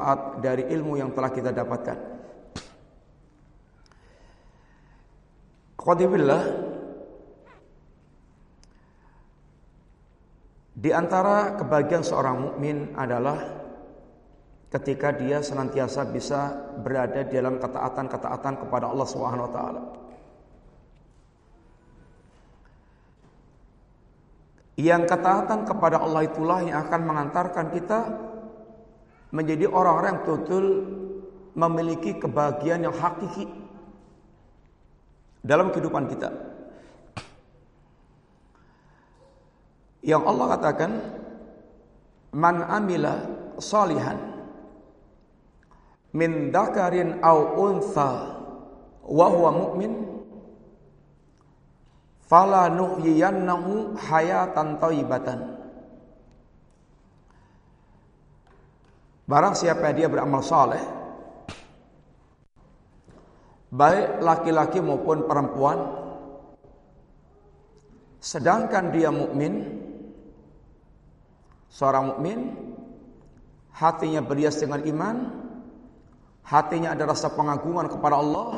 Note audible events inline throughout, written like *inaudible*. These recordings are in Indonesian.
manfaat dari ilmu yang telah kita dapatkan. Qadibillah Di antara kebahagiaan seorang mukmin adalah ketika dia senantiasa bisa berada dalam ketaatan-ketaatan kepada Allah Subhanahu wa taala. Yang ketaatan kepada Allah itulah yang akan mengantarkan kita menjadi orang-orang yang betul memiliki kebahagiaan yang hakiki dalam kehidupan kita. Yang Allah katakan man amila salihan min dakarin au untha wa huwa mu'min fala nuhyiyannahu hayatan thayyibatan Barang siapa dia beramal saleh baik laki-laki maupun perempuan sedangkan dia mukmin seorang mukmin hatinya berhias dengan iman hatinya ada rasa pengagungan kepada Allah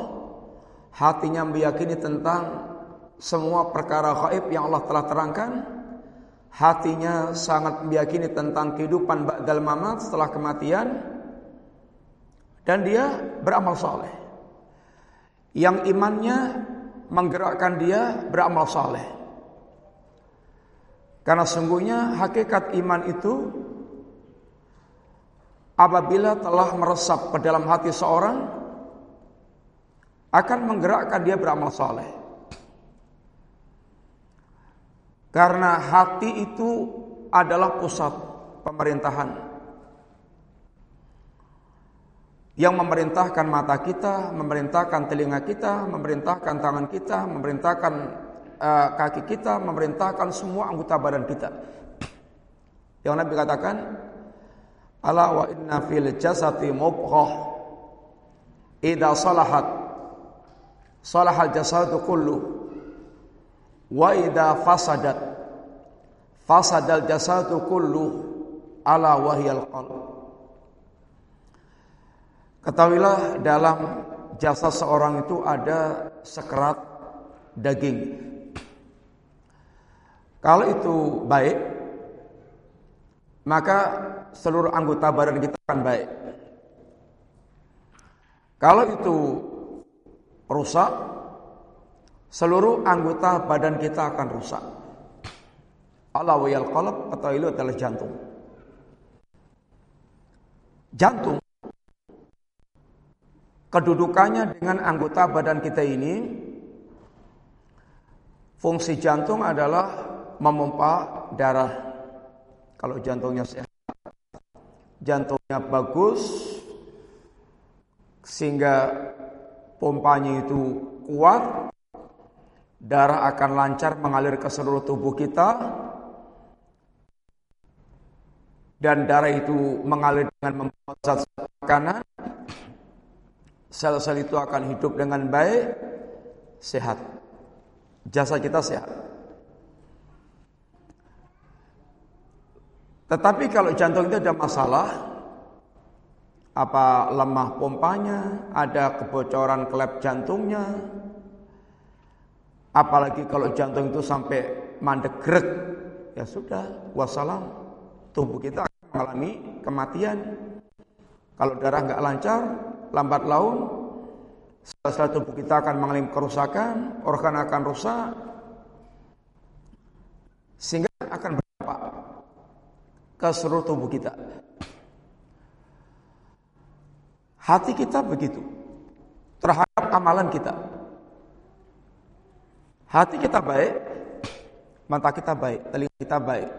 hatinya meyakini tentang semua perkara gaib yang Allah telah terangkan hatinya sangat meyakini tentang kehidupan ba'dal mamat setelah kematian. Dan dia beramal saleh yang imannya menggerakkan dia beramal saleh karena sungguhnya hakikat iman itu apabila telah meresap ke dalam hati seorang akan menggerakkan dia beramal saleh Karena hati itu adalah pusat pemerintahan. Yang memerintahkan mata kita, memerintahkan telinga kita, memerintahkan tangan kita, memerintahkan uh, kaki kita, memerintahkan semua anggota badan kita. Yang Nabi katakan, Ala wa inna fil jasati mubghah idza salahat salahal jasadu kullu Wa idza fasadat fasadal jasadu kullu ala wahyal qalb. Ketahuilah dalam jasa seorang itu ada sekerat daging. Kalau itu baik, maka seluruh anggota badan kita akan baik. Kalau itu rusak, seluruh anggota badan kita akan rusak. Allah wayal qalb atau itu adalah jantung. Jantung kedudukannya dengan anggota badan kita ini fungsi jantung adalah memompa darah. Kalau jantungnya sehat, jantungnya bagus sehingga pompanya itu kuat, darah akan lancar mengalir ke seluruh tubuh kita. Dan darah itu mengalir dengan membawa zat makanan. Sel-sel itu akan hidup dengan baik sehat. Jasa kita sehat. Tetapi kalau jantung itu ada masalah apa lemah pompanya ada kebocoran klep jantungnya Apalagi kalau jantung itu sampai mandek grek, ya sudah, wassalam. Tubuh kita akan mengalami kematian. Kalau darah nggak lancar, lambat laun, sel-sel tubuh kita akan mengalami kerusakan, organ akan rusak, sehingga akan berdampak ke seluruh tubuh kita. Hati kita begitu terhadap amalan kita. Hati kita baik, mata kita baik, telinga kita baik,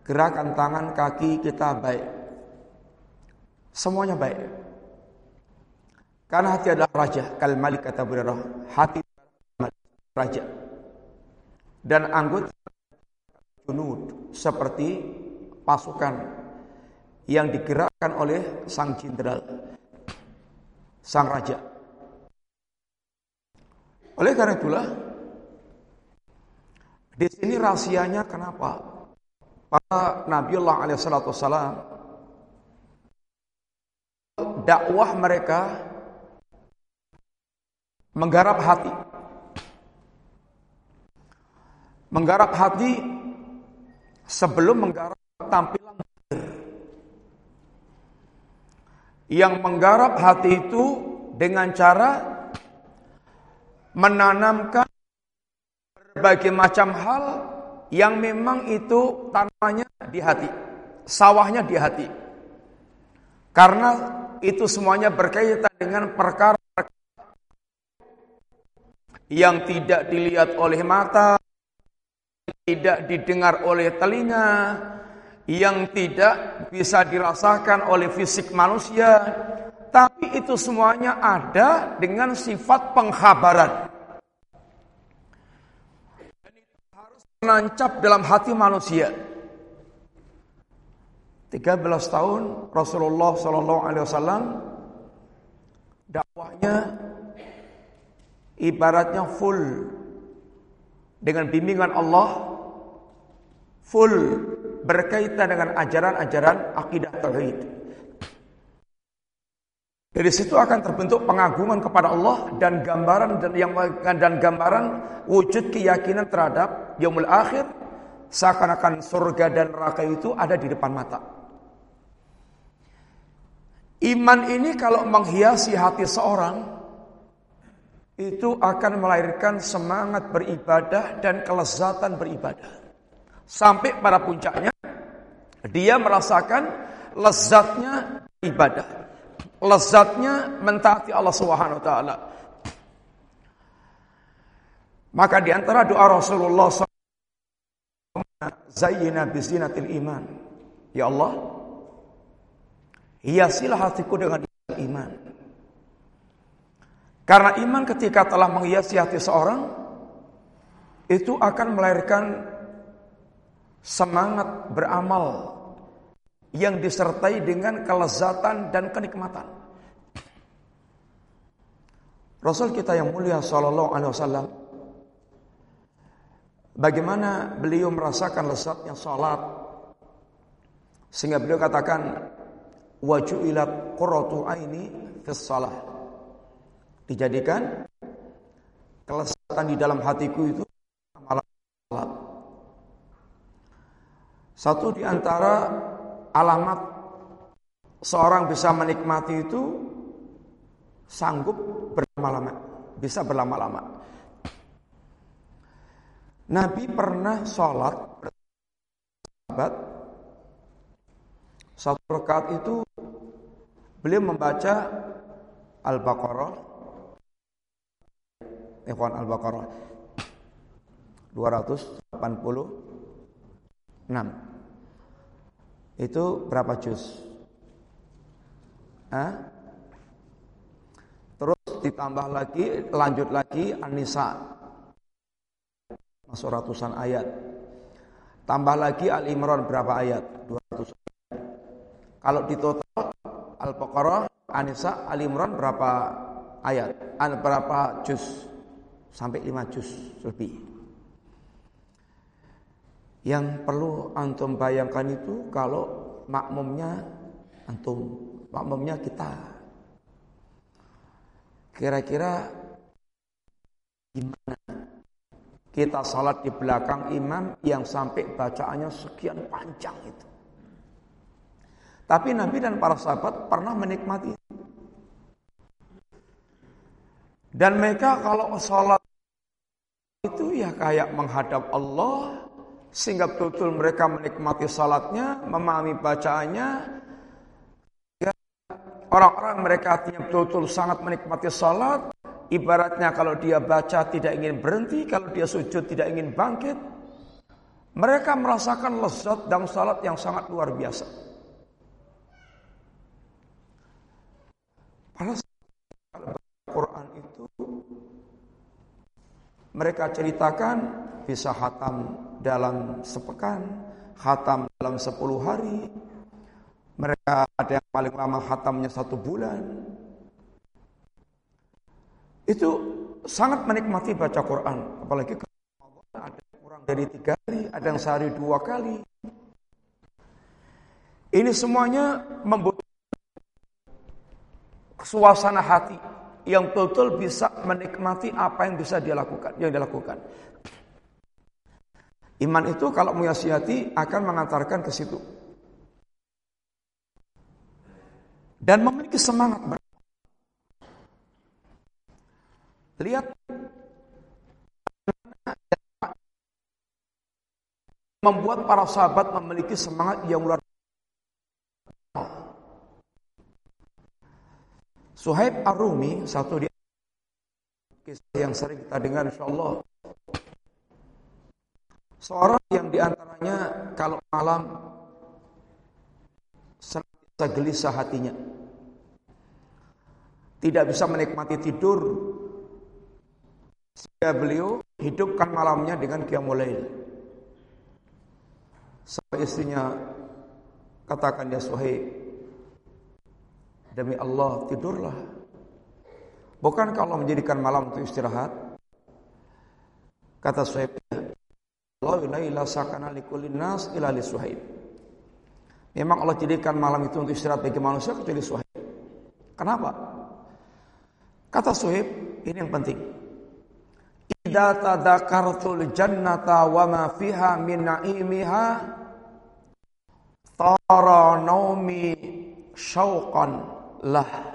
gerakan tangan, kaki kita baik. Semuanya baik. Karena hati adalah raja, kal malik kata Burairah. Hati raja. Dan anggota junud seperti pasukan yang digerakkan oleh sang jenderal, sang raja. Oleh karena itulah di sini rahasianya kenapa? Para Nabiullah alaihissalam dakwah mereka menggarap hati. Menggarap hati sebelum menggarap tampilan yang menggarap hati itu dengan cara menanamkan berbagai macam hal yang memang itu tanamannya di hati, sawahnya di hati. Karena itu semuanya berkaitan dengan perkara yang tidak dilihat oleh mata, tidak didengar oleh telinga, yang tidak bisa dirasakan oleh fisik manusia, tapi itu semuanya ada dengan sifat penghabaran. Dan itu harus menancap dalam hati manusia. 13 tahun Rasulullah Sallallahu Alaihi Wasallam dakwahnya ibaratnya full dengan bimbingan Allah full berkaitan dengan ajaran-ajaran akidah tauhid. Dari situ akan terbentuk pengagungan kepada Allah dan gambaran dan yang dan gambaran wujud keyakinan terhadap yaumul akhir seakan-akan surga dan neraka itu ada di depan mata. Iman ini kalau menghiasi hati seorang itu akan melahirkan semangat beribadah dan kelezatan beribadah. Sampai pada puncaknya dia merasakan lezatnya ibadah. Lezatnya mentaati Allah Subhanahu wa taala. Maka di antara doa Rasulullah Zayyina bizinatil iman. Ya Allah, hiasilah hatiku dengan iman. Karena iman ketika telah menghiasi hati seorang, itu akan melahirkan semangat beramal yang disertai dengan kelezatan dan kenikmatan. Rasul kita yang mulia sallallahu alaihi wasallam bagaimana beliau merasakan lezatnya salat? Sehingga beliau katakan wajuilat qurratu aini fis salah. Dijadikan kelezatan di dalam hatiku itu malam salat. Satu di antara alamat seorang bisa menikmati itu sanggup berlama-lama, bisa berlama-lama. Nabi pernah sholat sahabat. Satu rakaat itu beliau membaca Al-Baqarah. Ikhwan Al-Baqarah. 280 6 Itu berapa juz? Hah? Terus ditambah lagi, lanjut lagi An-Nisa Masuk ratusan ayat Tambah lagi Al-Imran berapa ayat? 200 ayat Kalau di total Al-Baqarah, An-Nisa, Al-Imran berapa ayat? Berapa juz? Sampai 5 juz lebih yang perlu antum bayangkan itu kalau makmumnya antum, makmumnya kita. Kira-kira gimana kita salat di belakang imam yang sampai bacaannya sekian panjang itu. Tapi Nabi dan para sahabat pernah menikmati. Dan mereka kalau salat itu ya kayak menghadap Allah sehingga betul-betul mereka menikmati salatnya, memahami bacaannya. Ya, orang-orang mereka artinya betul-betul sangat menikmati salat. Ibaratnya kalau dia baca tidak ingin berhenti, kalau dia sujud tidak ingin bangkit. Mereka merasakan lezat dalam salat yang sangat luar biasa. Pada Quran itu mereka ceritakan bisa hatam dalam sepekan, hatam dalam sepuluh hari. Mereka ada yang paling lama hatamnya satu bulan. Itu sangat menikmati baca Quran. Apalagi ada yang kurang dari tiga hari, ada yang sehari dua kali. Ini semuanya membutuhkan suasana hati yang betul bisa menikmati apa yang bisa dia lakukan, yang dilakukan. Iman itu kalau hati akan mengantarkan ke situ. Dan memiliki semangat. Lihat membuat para sahabat memiliki semangat yang luar Suhaib Ar-Rumi satu di kisah yang sering kita dengar insyaallah seorang yang di antaranya kalau malam senantiasa gelisah hatinya tidak bisa menikmati tidur sehingga beliau hidupkan malamnya dengan qiyamul lail sampai istrinya katakan ya Suhaib Demi Allah tidurlah. Bukan kalau menjadikan malam untuk istirahat? Kata Suhaib, Allah ila sakana likulin nas ila li Suhaib. Memang Allah jadikan malam itu untuk istirahat bagi manusia kecuali Suhaib. Kenapa? Kata Suhaib, ini yang penting. Idza tadzakartul jannata wa ma fiha min na'imiha tara naumi syauqan lah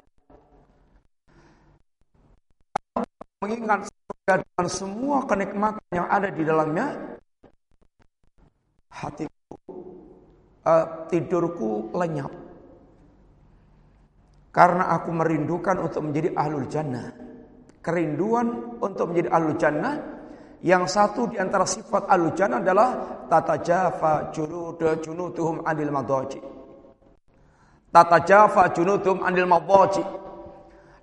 mengingat surga dan semua kenikmatan yang ada di dalamnya hatiku uh, tidurku lenyap karena aku merindukan untuk menjadi ahlul jannah kerinduan untuk menjadi ahlul jannah yang satu di antara sifat ahlul jannah adalah tata jafa junuduhum anil madaji Tata jafa junudum anil mawaji.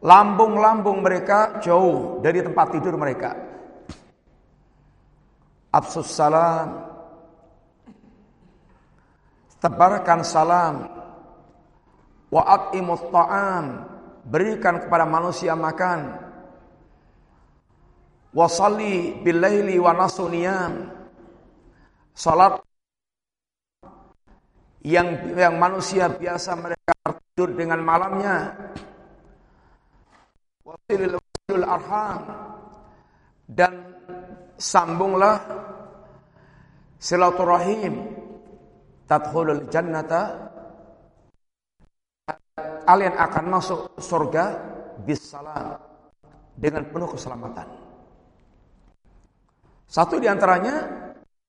Lambung-lambung mereka jauh dari tempat tidur mereka. Absus salam. Tebarkan salam. Wa'at imut ta'am. Berikan kepada manusia makan. Wasalli bilaili wa nasuniyam. Salat yang yang manusia biasa mereka tidur dengan malamnya wasilul arham dan sambunglah silaturahim tadkhulul jannata kalian akan masuk surga bisalam dengan penuh keselamatan satu di antaranya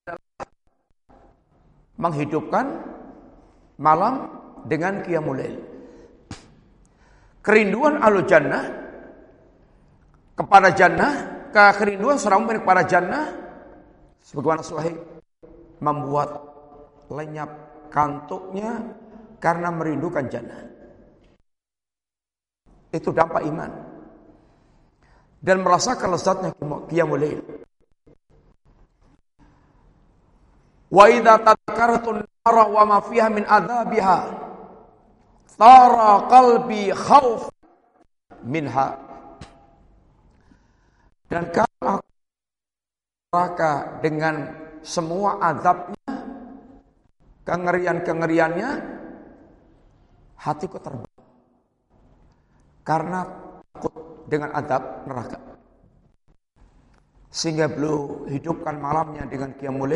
adalah menghidupkan malam dengan qiyamul lail. Kerinduan ahlu jannah kepada jannah, kerinduan seorang kepada jannah sebagaimana sahih membuat lenyap kantuknya karena merindukan jannah. Itu dampak iman. Dan merasakan lezatnya qiyamul lail. Wa idza tadhkartun nara wa ma fiha min adzabiha tara qalbi khauf minha dan kalau neraka dengan semua azabnya kengerian-kengeriannya hatiku terbang karena takut dengan azab neraka sehingga beliau hidupkan malamnya dengan qiyamul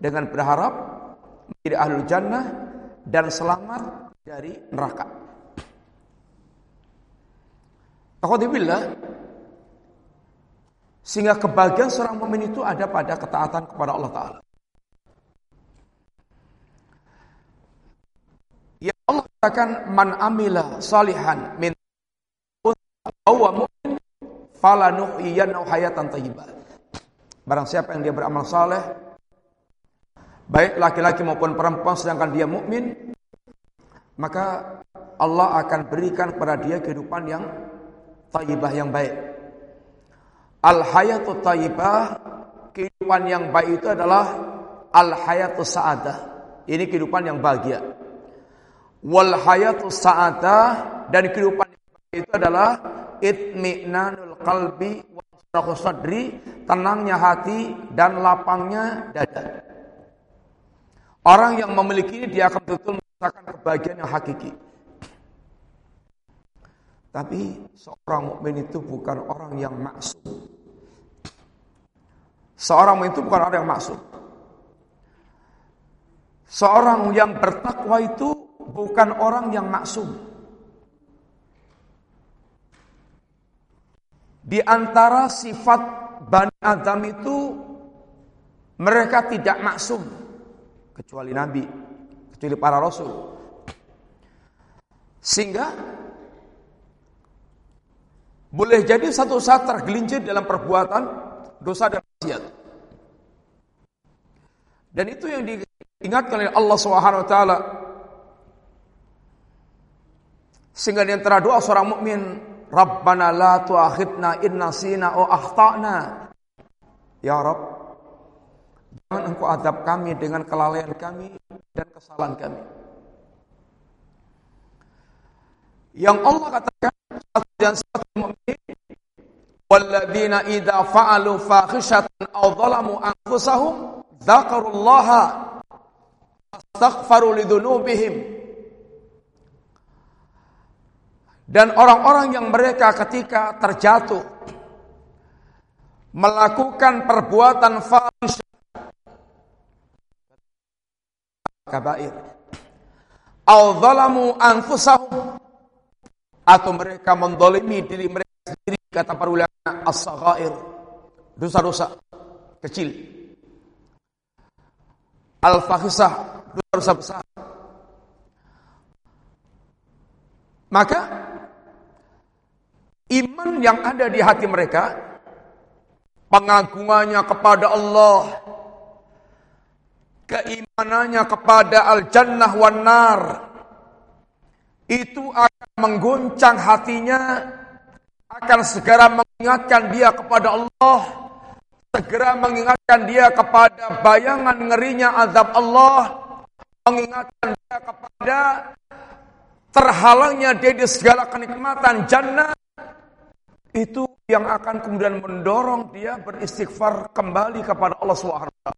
dengan berharap menjadi ahlu jannah dan selamat dari neraka. Alhamdulillah sehingga kebahagiaan seorang mukmin itu ada pada ketaatan kepada Allah Taala. Ya Allah katakan man amila salihan min wa mu'min falanuhyiyannahu hayatan thayyibah. Barang siapa yang dia beramal saleh baik laki-laki maupun perempuan sedangkan dia mukmin maka Allah akan berikan kepada dia kehidupan yang taibah yang baik. Al hayatu taibah kehidupan yang baik itu adalah al hayatu saadah. Ini kehidupan yang bahagia. Wal hayatu saadah dan kehidupan itu adalah itminanul qalbi wa sadri, tenangnya hati dan lapangnya dada. Orang yang memiliki ini dia akan betul merasakan kebahagiaan yang hakiki. Tapi seorang mukmin itu bukan orang yang maksum. Seorang mukmin itu bukan orang yang maksum. Seorang yang bertakwa itu bukan orang yang maksum. Di antara sifat Bani Adam itu mereka tidak maksum kecuali Nabi, kecuali para Rasul. Sehingga boleh jadi satu saat tergelincir dalam perbuatan dosa dan maksiat. Dan itu yang diingatkan oleh Allah Subhanahu wa taala. Sehingga di antara doa seorang mukmin, Rabbana la tu'akhidna in nasina o akhtana. Ya Rabb, jangan engkau adab kami dengan kelalaian kami dan kesalahan kami. Yang Allah katakan satu dan satu mukmin walladzina idza fa'alu fakhishatan aw zalamu anfusahum dzakarullaha astaghfaru lidzunubihim dan orang-orang yang mereka ketika terjatuh melakukan perbuatan fahisyah kabair. Aw zalamu anfusahum atau mereka mendolimi diri mereka sendiri kata para ulama as-saghair dosa-dosa kecil. Al-fahisah dosa-dosa besar. Maka iman yang ada di hati mereka pengagungannya kepada Allah keimanannya kepada al-jannah wan nar itu akan mengguncang hatinya, akan segera mengingatkan dia kepada Allah, segera mengingatkan dia kepada bayangan ngerinya azab Allah, mengingatkan dia kepada terhalangnya dia di segala kenikmatan jannah, itu yang akan kemudian mendorong dia beristighfar kembali kepada Allah SWT.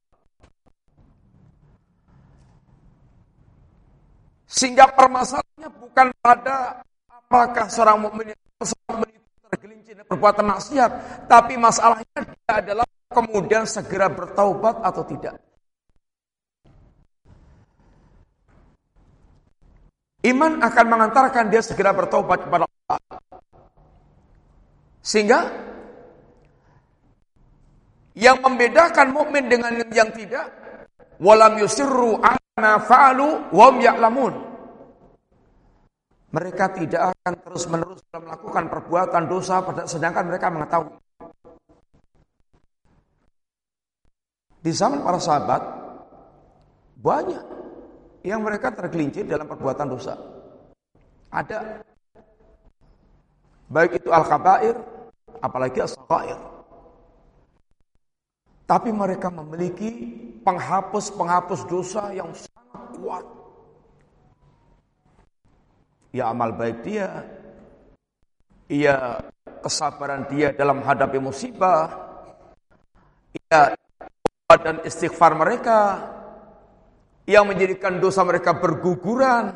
Sehingga permasalahannya bukan pada apakah seorang mukmin itu tergelincir dan perbuatan maksiat, tapi masalahnya adalah kemudian segera bertaubat atau tidak. Iman akan mengantarkan dia segera bertobat kepada. Sehingga yang membedakan mukmin dengan yang tidak walam yusirru ma fa'alu wa ya'lamun. Mereka tidak akan terus-menerus melakukan perbuatan dosa sedangkan mereka mengetahui. Di zaman para sahabat banyak yang mereka tergelincir dalam perbuatan dosa. Ada baik itu al-kabair apalagi as-sagair. Tapi mereka memiliki penghapus-penghapus dosa yang sangat kuat. Ya amal baik dia, ia kesabaran dia dalam hadapi musibah, ia dan istighfar mereka yang menjadikan dosa mereka berguguran.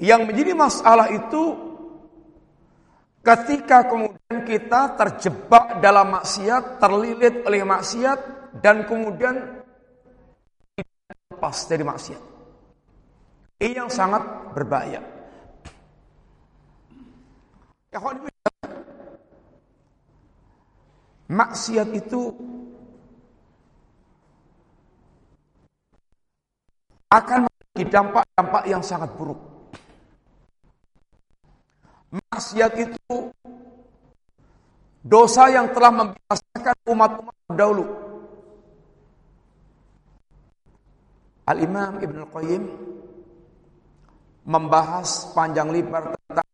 Yang menjadi masalah itu Ketika kemudian kita terjebak dalam maksiat, terlilit oleh maksiat, dan kemudian lepas dari maksiat. Ini yang sangat berbahaya. Maksiat itu akan memiliki dampak-dampak yang sangat buruk. Maksiat itu dosa yang telah membinasakan umat-umat dahulu. Al-Imam Ibn Al-Qayyim membahas panjang lebar tentang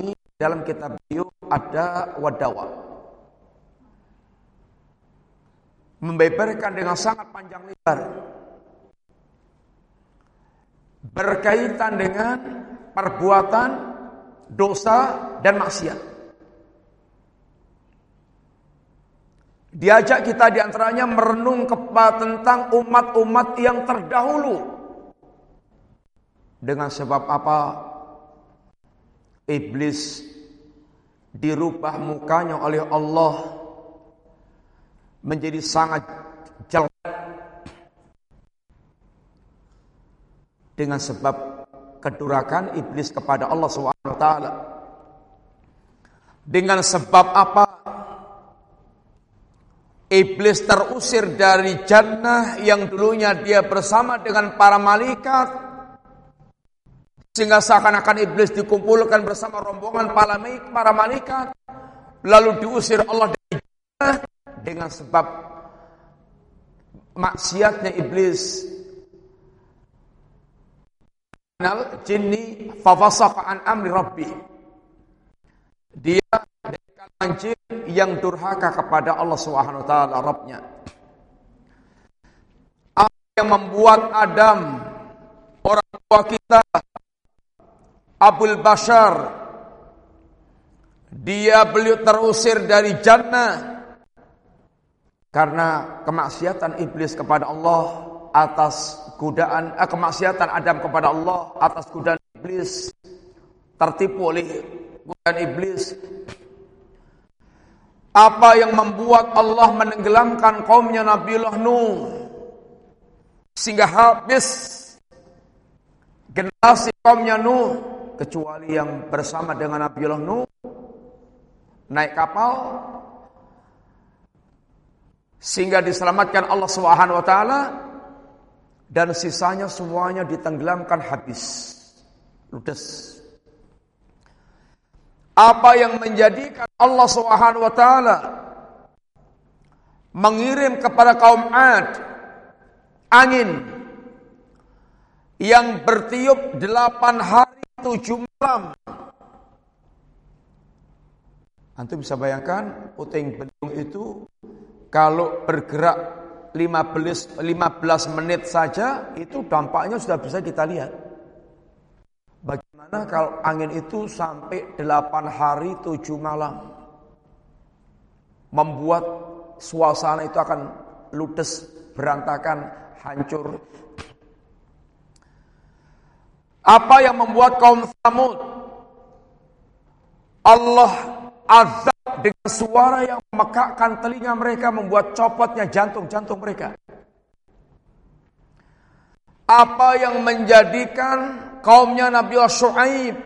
ini dalam kitab beliau ada wadawa. Membeberkan dengan sangat panjang lebar berkaitan dengan perbuatan dosa dan maksiat. Diajak kita di antaranya merenung kepada tentang umat-umat yang terdahulu. Dengan sebab apa iblis dirubah mukanya oleh Allah menjadi sangat jelek dengan sebab kedurakan iblis kepada Allah taala. Dengan sebab apa? Iblis terusir dari jannah yang dulunya dia bersama dengan para malaikat sehingga seakan-akan iblis dikumpulkan bersama rombongan para malaikat lalu diusir Allah dari jannah dengan sebab maksiatnya iblis Nal jinni fafasaqa an amri rabbi. Dia dari kalangan jin yang durhaka kepada Allah Subhanahu wa taala Rabbnya. Apa yang membuat Adam orang tua kita Abul Bashar dia beliau terusir dari jannah karena kemaksiatan iblis kepada Allah atas godaan eh, kemaksiatan Adam kepada Allah atas godaan iblis tertipu oleh godaan iblis. Apa yang membuat Allah menenggelamkan kaumnya Nabiullah Nuh? Sehingga habis generasi kaumnya Nuh kecuali yang bersama dengan Nabiullah Nuh naik kapal sehingga diselamatkan Allah Subhanahu wa taala dan sisanya semuanya ditenggelamkan habis. Ludes. Apa yang menjadikan Allah Subhanahu wa taala mengirim kepada kaum Ad angin yang bertiup delapan hari tujuh malam. Antum bisa bayangkan puting beliung itu kalau bergerak 15, 15 menit saja itu dampaknya sudah bisa kita lihat. Bagaimana kalau angin itu sampai 8 hari 7 malam. Membuat suasana itu akan ludes, berantakan, hancur. Apa yang membuat kaum Samud Allah azab dengan suara yang memekakkan telinga mereka membuat copotnya jantung-jantung mereka. Apa yang menjadikan kaumnya Nabi Shu'aib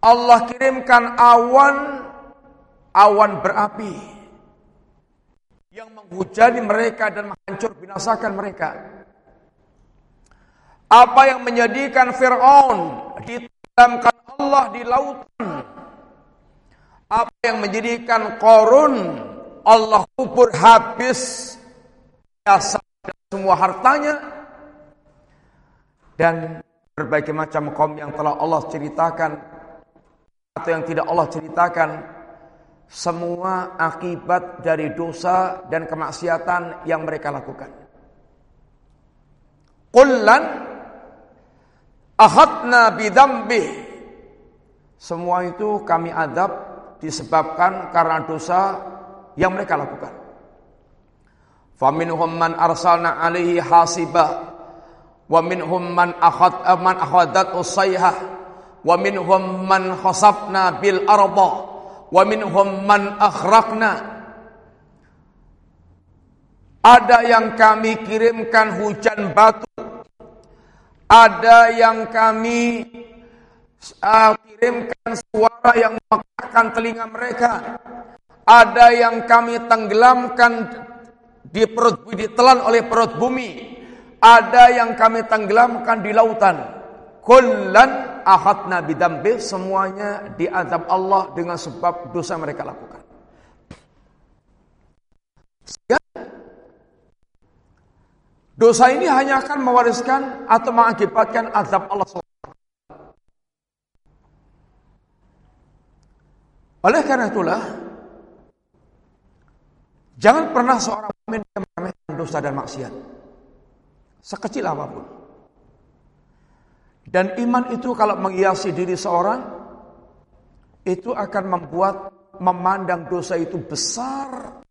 Allah kirimkan awan awan berapi yang menghujani mereka dan menghancur binasakan mereka. Apa yang menjadikan Fir'aun ditenggelamkan Allah di lautan apa yang menjadikan korun Allah kubur habis jasa semua hartanya dan berbagai macam kaum yang telah Allah ceritakan atau yang tidak Allah ceritakan semua akibat dari dosa dan kemaksiatan yang mereka lakukan. Kullan ahadna bidambih. Semua itu kami adab disebabkan karena dosa yang mereka lakukan. Faminhum man arsalna alaihi hasibah wa minhum man akhad man akhadat usayhah wa minhum man khasafna bil arda wa minhum man akhraqna ada yang kami kirimkan hujan batu ada yang kami uh, kirimkan suara yang memekakkan telinga mereka. Ada yang kami tenggelamkan di perut ditelan oleh perut bumi. Ada yang kami tenggelamkan di lautan. Kullan ahadna bidambi semuanya diazab Allah dengan sebab dosa mereka lakukan. Sehingga dosa ini hanya akan mewariskan atau mengakibatkan azab Allah SWT. Oleh karena itulah jangan pernah seorang mukmin meremehkan dosa dan maksiat. Sekecil apa pun. Dan iman itu kalau menghiasi diri seorang itu akan membuat memandang dosa itu besar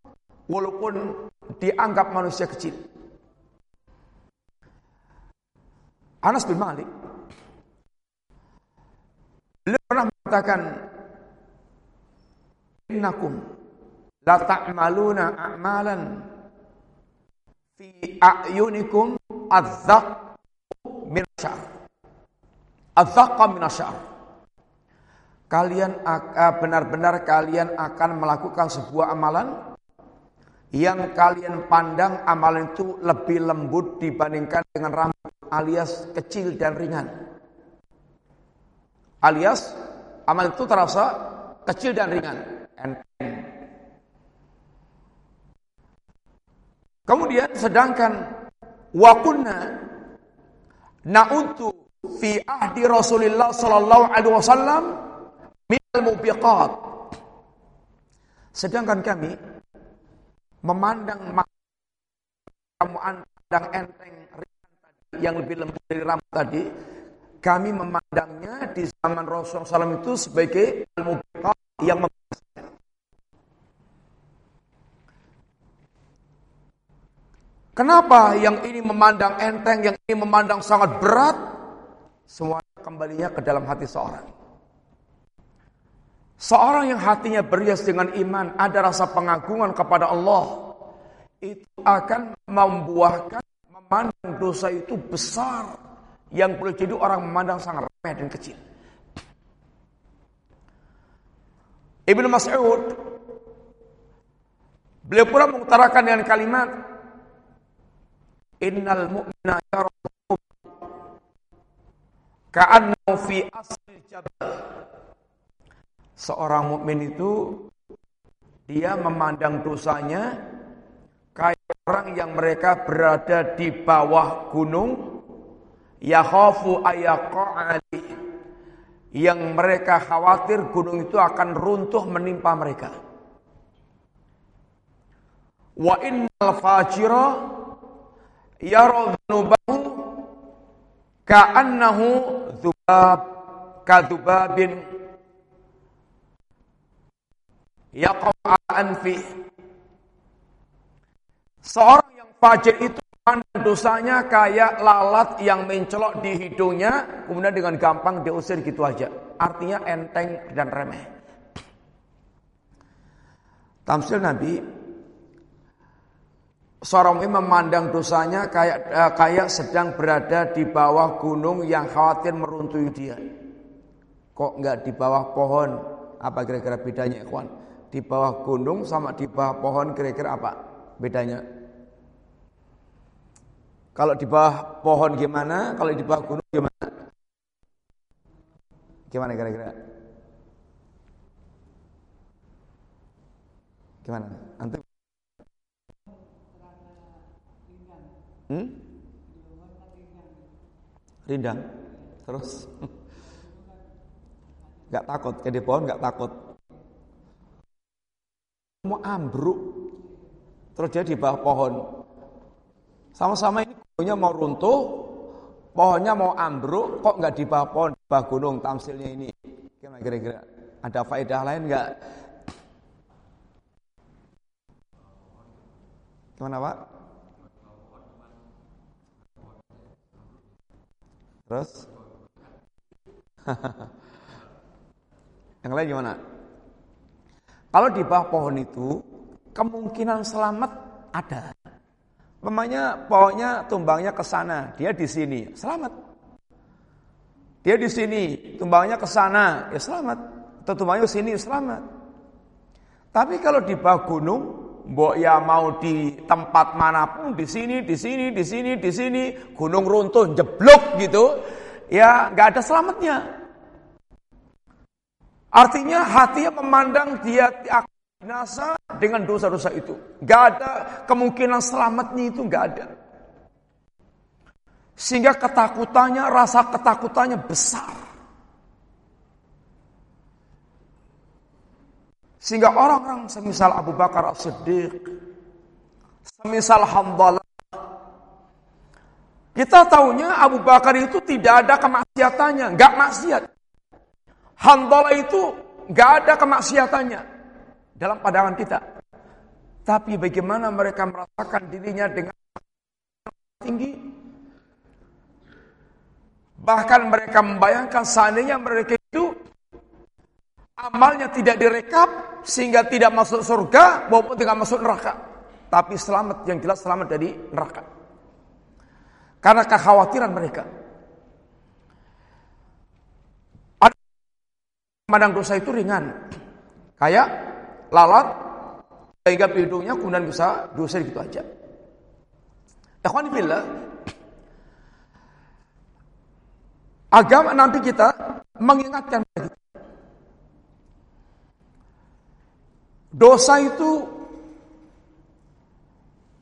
walaupun dianggap manusia kecil. Anas bin Malik Beliau pernah mengatakan, Innakum la ta'maluna a'malan fi a'yunikum adzaq min asyar. Adzaqqa min asyar. Kalian benar-benar kalian akan melakukan sebuah amalan yang kalian pandang amalan itu lebih lembut dibandingkan dengan rambut alias kecil dan ringan. Alias amal itu terasa kecil dan ringan. Kemudian sedangkan wakunna na'utu fi ahdi Rasulullah sallallahu alaihi wasallam minal mubiqat. Sedangkan kami memandang kamu andang enteng yang lebih lembut dari rambut tadi kami memandangnya di zaman Rasulullah SAW itu sebagai al yang Kenapa yang ini memandang enteng, yang ini memandang sangat berat? Semuanya kembalinya ke dalam hati seorang. Seorang yang hatinya berhias dengan iman, ada rasa pengagungan kepada Allah, itu akan membuahkan memandang dosa itu besar yang boleh jadi orang memandang sangat remeh dan kecil. Ibnu Mas'ud beliau pula mengutarakan dengan kalimat Innal mu'mina yara ka'annahu fi asli jabal. Seorang mukmin itu dia memandang dosanya kayak orang yang mereka berada di bawah gunung yakhafu ayaqa'ali yang mereka khawatir gunung itu akan runtuh menimpa mereka. Wa innal fajira yaradnubahu ka'annahu dzubab kadzubabin yaqa'a anfi Seorang yang fajir itu dosanya kayak lalat yang mencelok di hidungnya kemudian dengan gampang diusir gitu aja. Artinya enteng dan remeh. Tamsil Nabi Seorang mukmin memandang dosanya kayak eh, kayak sedang berada di bawah gunung yang khawatir meruntuhi dia. Kok nggak di bawah pohon? Apa kira-kira bedanya, ikhwan? Di bawah gunung sama di bawah pohon kira-kira apa bedanya? Kalau di bawah pohon gimana? Kalau di bawah gunung gimana? Gimana kira-kira? Gimana? Antum Hmm? Rindang. Terus *laughs* nggak takut, kayak di pohon nggak takut. Mau ambruk, terus dia di bawah pohon. Sama-sama ini gunungnya mau runtuh, pohonnya mau ambruk, kok nggak di bawah pohon, di bawah gunung tamsilnya ini. Kira-kira? Ada faedah lain nggak? Gimana Pak? Terus? *laughs* Yang lain gimana? Kalau di bawah pohon itu kemungkinan selamat ada. Memangnya pohonnya tumbangnya ke sana, dia di sini, selamat. Dia di sini, tumbangnya ke sana, ya selamat. Atau tumbangnya ke sini, selamat. Tapi kalau di bawah gunung, Mbok ya mau di tempat mana pun, di sini, di sini, di sini, di sini, gunung runtuh, jeblok gitu, ya nggak ada selamatnya. Artinya hati yang memandang dia binasa dengan dosa-dosa itu. Nggak ada kemungkinan selamatnya itu nggak ada. Sehingga ketakutannya, rasa ketakutannya besar. Sehingga orang-orang semisal Abu Bakar As-Siddiq, semisal Hamdalah, kita tahunya Abu Bakar itu tidak ada kemaksiatannya, nggak maksiat. Hamdalah itu nggak ada kemaksiatannya dalam pandangan kita. Tapi bagaimana mereka merasakan dirinya dengan tinggi? Bahkan mereka membayangkan seandainya mereka itu amalnya tidak direkap sehingga tidak masuk surga maupun tidak masuk neraka. Tapi selamat yang jelas selamat dari neraka. Karena kekhawatiran mereka. Ada memandang dosa itu ringan. Kayak lalat sehingga hidungnya kemudian bisa dosa gitu aja. Ikhwan billah Agama nanti kita mengingatkan kita. Dosa itu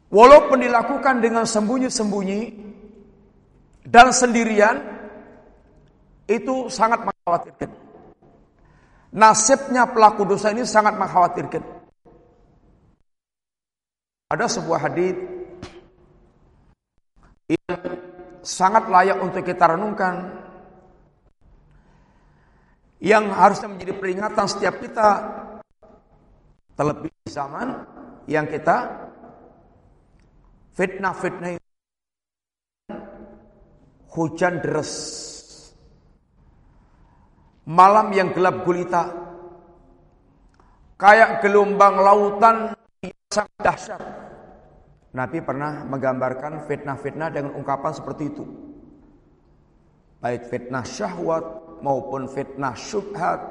walaupun dilakukan dengan sembunyi-sembunyi dan sendirian itu sangat mengkhawatirkan. Nasibnya pelaku dosa ini sangat mengkhawatirkan. Ada sebuah hadis yang sangat layak untuk kita renungkan yang harusnya menjadi peringatan setiap kita terlebih zaman yang kita fitnah-fitnah hujan deras malam yang gelap gulita kayak gelombang lautan yang sangat dahsyat Nabi pernah menggambarkan fitnah-fitnah dengan ungkapan seperti itu baik fitnah syahwat maupun fitnah syubhat.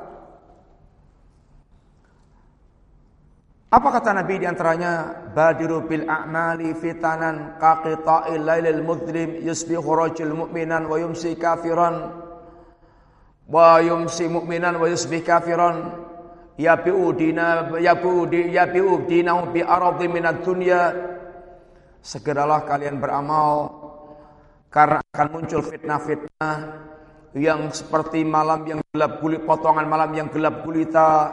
Apa kata Nabi di antaranya? Badiru bil a'mali fitanan qaqita'il lailil mudlim yusbihu rajul mu'minan wa yumsi kafiran wa yumsi mu'minan wa yusbih kafiran. Yabi'u dina yabi'u yabi'u dinahu bi aradi minad dunya. Segeralah kalian beramal karena akan muncul fitnah-fitnah yang seperti malam yang gelap gulit, potongan malam yang gelap gulita,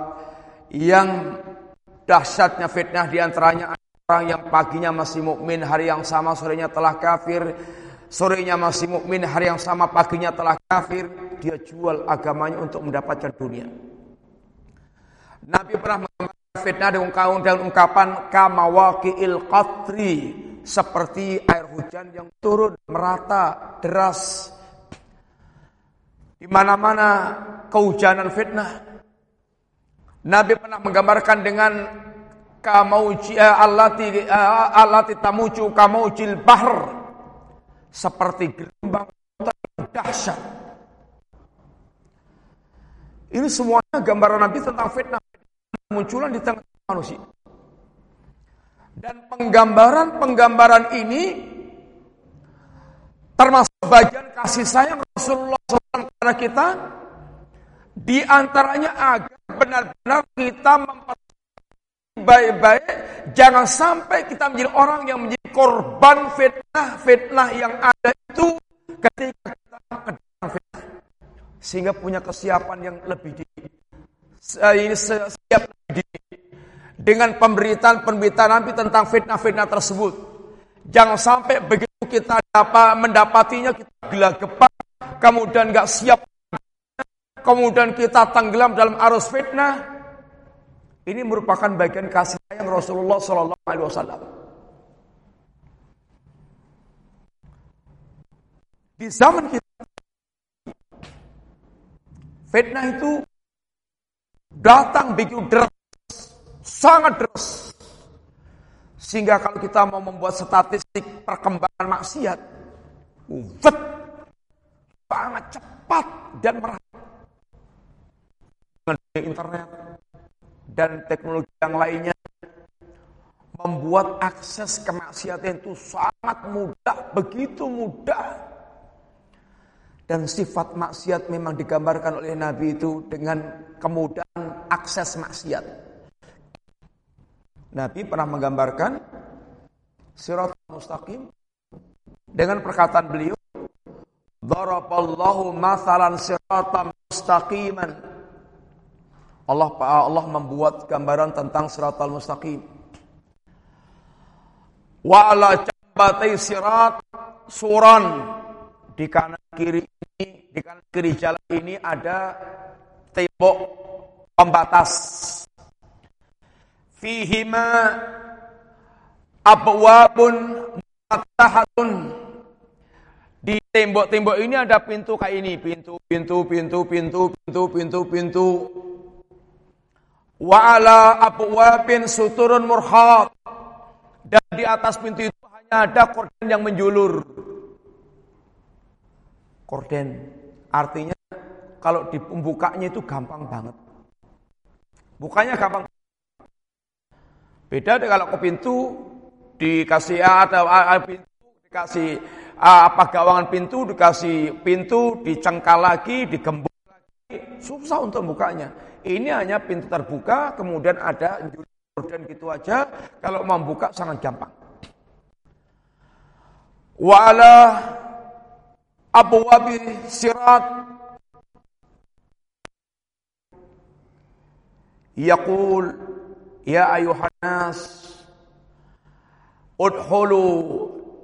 yang dahsyatnya fitnah di antaranya orang yang paginya masih mukmin, hari yang sama sorenya telah kafir, sorenya masih mukmin, hari yang sama paginya telah kafir, dia jual agamanya untuk mendapatkan dunia. Nabi pernah mengatakan fitnah dengan kaum dengan ungkapan il qatri seperti air hujan yang turun merata deras di mana-mana kehujanan fitnah. Nabi pernah menggambarkan dengan kamauji eh, alati eh, alati tamuju kamaujil bahr seperti gelombang dahsyat. Ini semuanya gambaran Nabi tentang fitnah munculan di tengah manusia. Dan penggambaran-penggambaran ini termasuk bagian kasih sayang Rasulullah kepada kita di antaranya agar benar-benar kita memperbaiki baik-baik jangan sampai kita menjadi orang yang menjadi korban fitnah-fitnah yang ada itu ketika kita ke dalam fitnah sehingga punya kesiapan yang lebih di siap di dengan pemberitaan-pemberitaan Nabi tentang fitnah-fitnah tersebut. Jangan sampai begitu kita dapat mendapatinya kita gelagapan kemudian nggak siap, kemudian kita tenggelam dalam arus fitnah, ini merupakan bagian kasih sayang Rasulullah Sallallahu Alaihi Wasallam. Di zaman kita, fitnah itu datang begitu deras, sangat deras. Sehingga kalau kita mau membuat statistik perkembangan maksiat, ufet sangat cepat dan merata. Dengan internet dan teknologi yang lainnya membuat akses kemaksiatan itu sangat mudah, begitu mudah. Dan sifat maksiat memang digambarkan oleh Nabi itu dengan kemudahan akses maksiat. Nabi pernah menggambarkan sirat mustaqim dengan perkataan beliau Daraballahu masalan siratan mustaqiman. Allah Allah membuat gambaran tentang siratal mustaqim. Wa ala jambatai sirat suran di kanan kiri kanan kiri jalan ini ada tembok pembatas. Fihima abwabun mutahatun di tembok-tembok ini ada pintu kayak ini, pintu, pintu, pintu, pintu, pintu, pintu, pintu. Wa ala abwabin suturun murhat. Dan di atas pintu itu hanya ada korden yang menjulur. Korden artinya kalau dibukanya itu gampang banget. Bukanya gampang. Beda kalau ke pintu dikasih ada pintu dikasih apa gawangan pintu dikasih pintu dicengkal lagi digembok lagi susah untuk bukanya ini hanya pintu terbuka kemudian ada dan gitu aja kalau mau buka sangat gampang wala abwabi sirat. Yaqul ya ayuhan nas udkhulu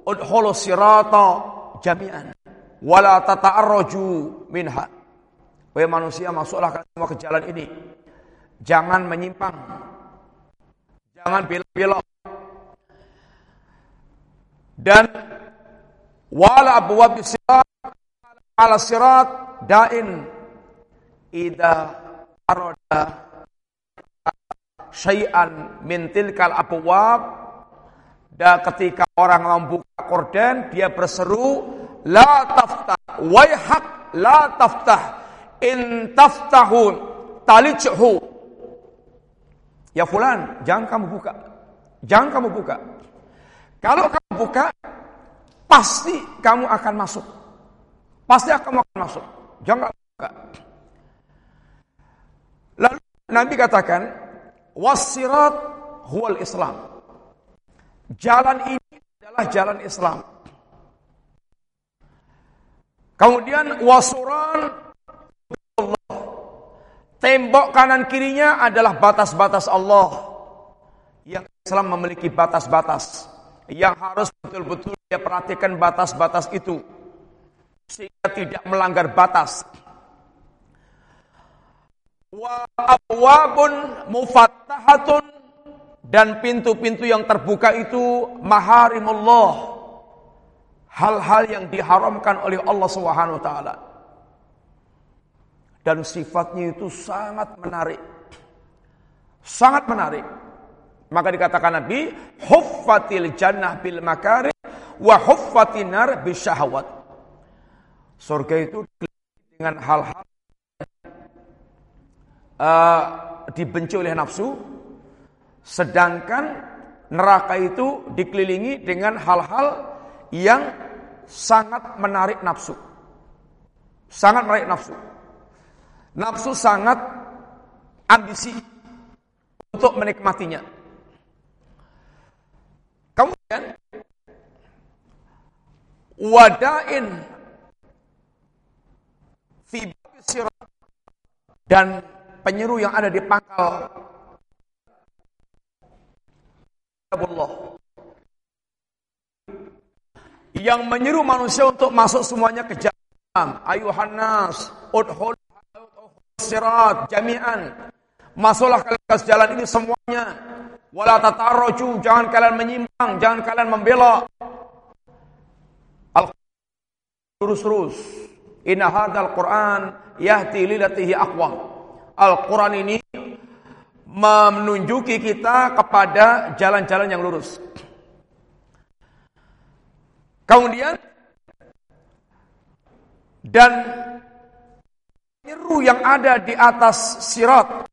udkhulu sirata jami'an wala tata'arraju minha. Wahai manusia masuklah kalian semua ke jalan ini. Jangan menyimpang. Jangan belok-belok. Dan wala abwab sirat ala sirat dain. Ida arada syai'an min tilkal abwab. Dan ketika orang membuka korden dia berseru la taftah waihak la taftah in taftahun talijhu ya fulan jangan kamu buka. Jangan kamu buka. Kalau kamu buka pasti kamu akan masuk pasti akan akan masuk jangan buka lalu Nabi katakan Wasirat huwal Islam. Jalan ini adalah jalan Islam. Kemudian wasuran Allah. Tembok kanan kirinya adalah batas-batas Allah. Yang Islam memiliki batas-batas. Yang harus betul-betul dia perhatikan batas-batas itu. Sehingga tidak melanggar batas. Wa abwabun mufattahatun. Dan pintu-pintu yang terbuka itu maharimullah. Hal-hal yang diharamkan oleh Allah Subhanahu wa taala. Dan sifatnya itu sangat menarik. Sangat menarik. Maka dikatakan Nabi huffatil jannah bil makari wa huffatin nar bisyahawat surga itu dengan hal-hal uh, dibenci oleh nafsu, sedangkan neraka itu dikelilingi dengan hal-hal yang sangat menarik nafsu. Sangat menarik nafsu. Nafsu sangat ambisi untuk menikmatinya. Kemudian wadain fi dan penyeru yang ada di pangkal Allah yang menyeru manusia untuk masuk semuanya ke jalan ayuhan nas udhul sirat jami'an. Masuklah kalian ke jalan ini semuanya. Wala tatarraju jangan kalian menyimpang jangan kalian membelok al lurus-lurus inna hadzal quran yahdi lilatihi aqwam Al-Quran ini menunjuki kita kepada jalan-jalan yang lurus. Kemudian dan nyeru yang ada di atas sirat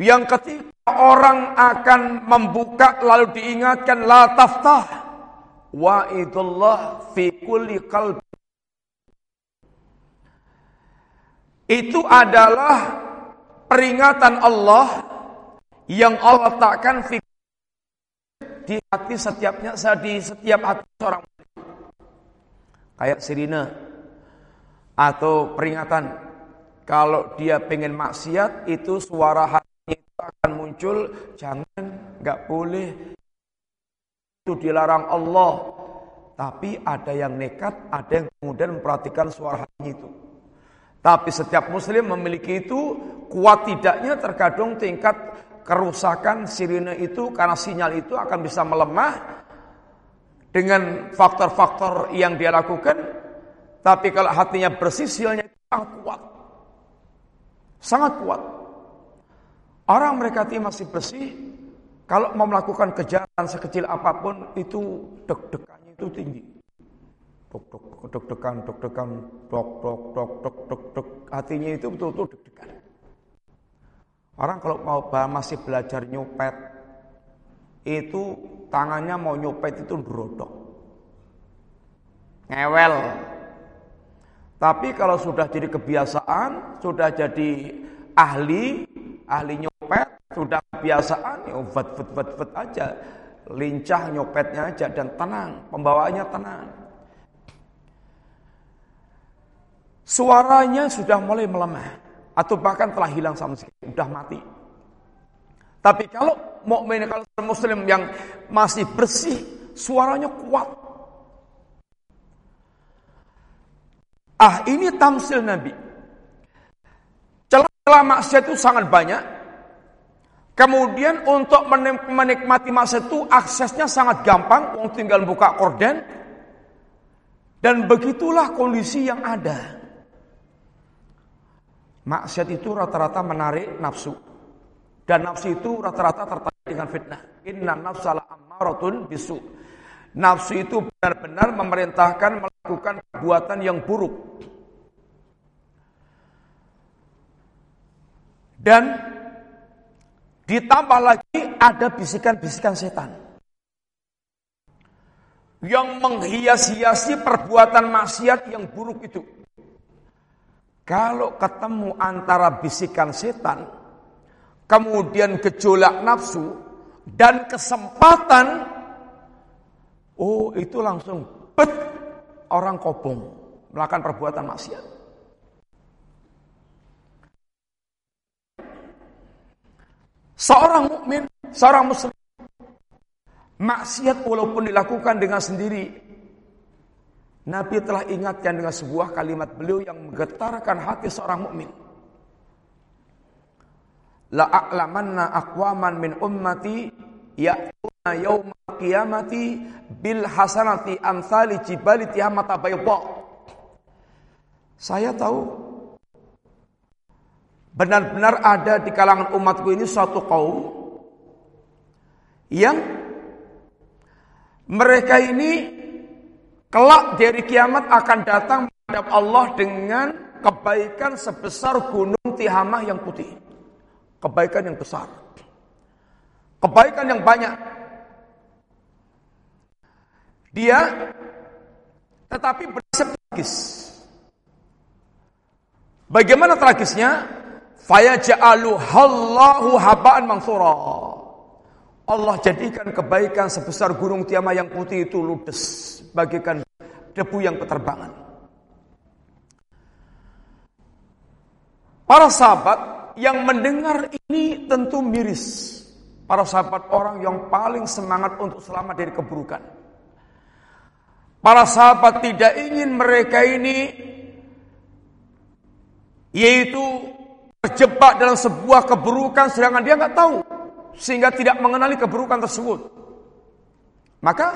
yang ketika orang akan membuka lalu diingatkan la taftah wa idullah fi kulli qalbi itu adalah peringatan Allah yang Allah letakkan di hati setiapnya di setiap hati seorang kayak sirine atau peringatan kalau dia pengen maksiat itu suara hati itu akan muncul jangan nggak boleh. Itu dilarang Allah. Tapi ada yang nekat ada yang kemudian memperhatikan suara hati itu tapi setiap muslim memiliki itu kuat tidaknya terkadang tingkat kerusakan sirine itu karena sinyal itu akan bisa melemah dengan faktor-faktor yang dia lakukan. Tapi kalau hatinya bersih sinyalnya sangat kuat. Sangat kuat. Orang mereka masih bersih, kalau mau melakukan kejahatan sekecil apa pun itu deg-degannya itu tinggi. Dok dok deg-degan, deg-degan, dok dok dok dok dok dok hatinya itu betul-betul deg-degan. Orang kalau mau masih belajar nyopet itu tangannya mau nyopet itu berodok. Ngewel. Tapi kalau sudah jadi kebiasaan, sudah jadi ahli, ahli nyopet, sudah kebiasaan, ya vet vet vet vet aja. Lincah nyopetnya aja dan tenang, pembawaannya tenang. Suaranya sudah mulai melemah atau bahkan telah hilang sama sekali, sudah mati. Tapi kalau mukmin kalau muslim yang masih bersih, suaranya kuat. Ah, ini tamsil Nabi. Celah-celah maksiat itu sangat banyak. Kemudian untuk menikmati maksiat itu aksesnya sangat gampang, tinggal buka korden. Dan begitulah kondisi yang ada. Maksiat itu rata-rata menarik nafsu. Dan nafsu itu rata-rata tertarik dengan fitnah. Inna nafsala ammaratun bisu. Nafsu itu benar-benar memerintahkan melakukan perbuatan yang buruk. Dan ditambah lagi ada bisikan-bisikan setan. Yang menghias-hiasi perbuatan maksiat yang buruk itu. Kalau ketemu antara bisikan setan kemudian gejolak nafsu dan kesempatan oh itu langsung bet orang kobong melakukan perbuatan maksiat. Seorang mukmin seorang muslim maksiat walaupun dilakukan dengan sendiri Nabi telah ingatkan dengan sebuah kalimat beliau yang menggetarkan hati seorang mukmin la a'lamanna aqwaman min ummati ya'tuna yaumal qiyamati bil hasanati amsali jibali tihamata bayda. Saya tahu benar-benar ada di kalangan umatku ini suatu kaum yang mereka ini kelak dari kiamat akan datang menghadap Allah dengan kebaikan sebesar gunung Tihamah yang putih. Kebaikan yang besar. Kebaikan yang banyak. Dia tetapi bernasib tragis. Bagaimana tragisnya? Fayaja'alu hallahu haba'an mansura. Allah jadikan kebaikan sebesar gunung Tiama yang putih itu ludes bagikan debu yang peterbangan. Para sahabat yang mendengar ini tentu miris. Para sahabat orang yang paling semangat untuk selamat dari keburukan. Para sahabat tidak ingin mereka ini yaitu terjebak dalam sebuah keburukan sedangkan dia nggak tahu sehingga tidak mengenali keburukan tersebut. Maka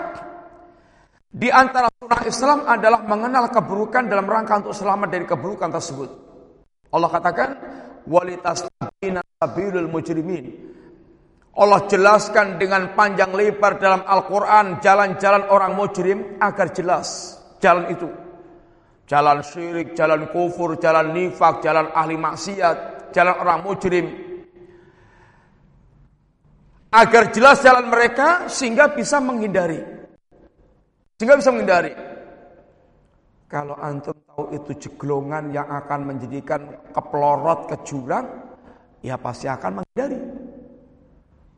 di antara sunnah Islam adalah mengenal keburukan dalam rangka untuk selamat dari keburukan tersebut. Allah katakan, walitastabina sabilul mujrimin. Allah jelaskan dengan panjang lebar dalam Al-Quran jalan-jalan orang mujrim agar jelas jalan itu. Jalan syirik, jalan kufur, jalan nifak, jalan ahli maksiat, jalan orang mujrim. Agar jelas jalan mereka sehingga bisa menghindari. Sehingga bisa menghindari. Kalau antum tahu itu jeglongan yang akan menjadikan keplorot ke jurang, ya pasti akan menghindari.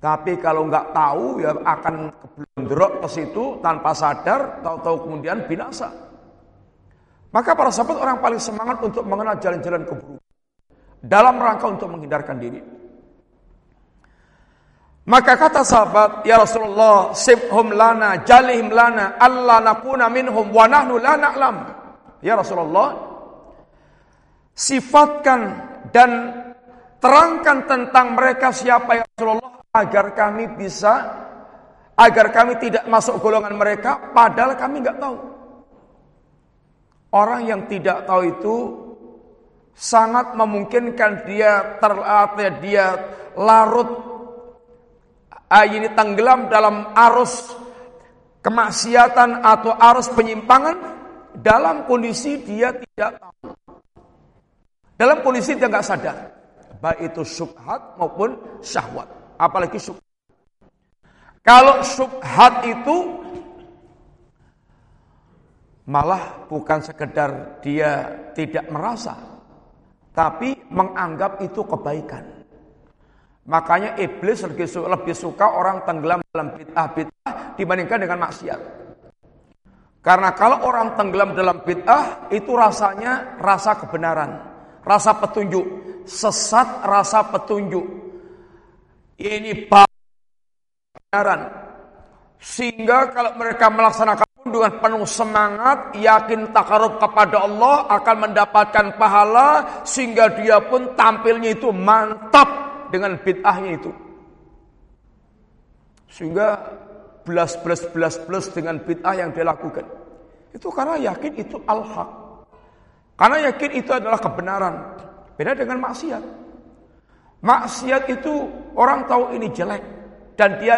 Tapi kalau nggak tahu ya akan keblondrok ke situ tanpa sadar, tahu-tahu kemudian binasa. Maka para sahabat orang paling semangat untuk mengenal jalan-jalan keburukan dalam rangka untuk menghindarkan diri. Maka kata sahabat, ya Rasulullah, sibhum lana, jalihim lana, Allah nakuna minhum, wa nahnu la na'lam. Ya Rasulullah, sifatkan dan terangkan tentang mereka siapa ya Rasulullah agar kami bisa agar kami tidak masuk golongan mereka padahal kami nggak tahu. Orang yang tidak tahu itu sangat memungkinkan dia terlatih dia larut ini tenggelam dalam arus kemaksiatan atau arus penyimpangan dalam kondisi dia tidak tahu. Dalam kondisi dia nggak sadar. Baik itu subhat maupun syahwat. Apalagi subhat. Kalau subhat itu malah bukan sekedar dia tidak merasa, tapi menganggap itu kebaikan. Makanya iblis lebih suka orang tenggelam dalam bid'ah-bid'ah dibandingkan dengan maksiat. Karena kalau orang tenggelam dalam bid'ah itu rasanya rasa kebenaran, rasa petunjuk, sesat rasa petunjuk. Ini kebenaran. Sehingga kalau mereka melaksanakan dengan penuh semangat, yakin takarub kepada Allah akan mendapatkan pahala sehingga dia pun tampilnya itu mantap dengan bid'ahnya itu. Sehingga belas belas belas belas dengan bid'ah yang dia lakukan. Itu karena yakin itu al-haq. Karena yakin itu adalah kebenaran. Beda dengan maksiat. Maksiat itu orang tahu ini jelek dan dia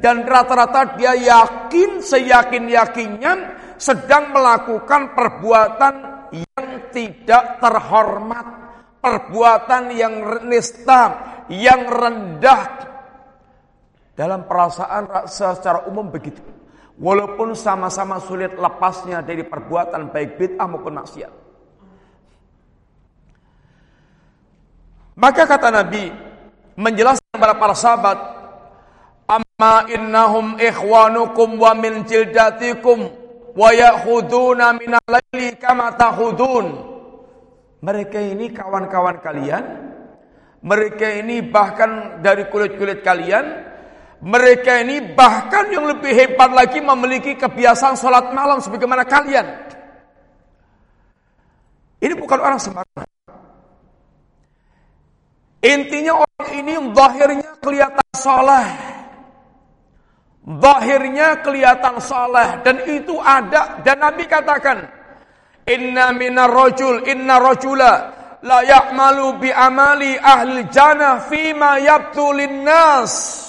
dan rata-rata dia yakin seyakin yakinnya sedang melakukan perbuatan yang tidak terhormat, perbuatan yang nista, yang rendah dalam perasaan secara umum begitu. Walaupun sama-sama sulit lepasnya dari perbuatan baik bid'ah maupun maksiat. Maka kata Nabi menjelaskan kepada para sahabat Amma innahum ikhwanukum wa min jildatikum wa ya'khuduna min al-laili kama ta'khudun. Mereka ini kawan-kawan kalian. Mereka ini bahkan dari kulit-kulit kalian. Mereka ini bahkan yang lebih hebat lagi memiliki kebiasaan sholat malam sebagaimana kalian. Ini bukan orang sembarangan. Intinya orang ini zahirnya kelihatan sholat. Zahirnya kelihatan saleh dan itu ada dan Nabi katakan Inna minar rajul inna rajula la ya'malu bi amali ahli jannah fima yabtu linnas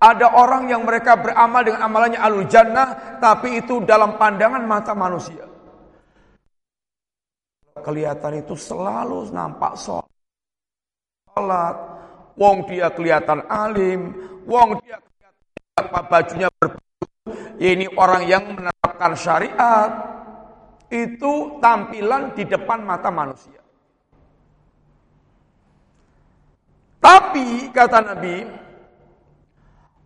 Ada orang yang mereka beramal dengan amalannya ahli jannah tapi itu dalam pandangan mata manusia. Kelihatan itu selalu nampak sholat. Wong dia kelihatan alim, wong dia kelihatan bajunya berbaju. Ini orang yang menerapkan syariat. Itu tampilan di depan mata manusia. Tapi kata Nabi,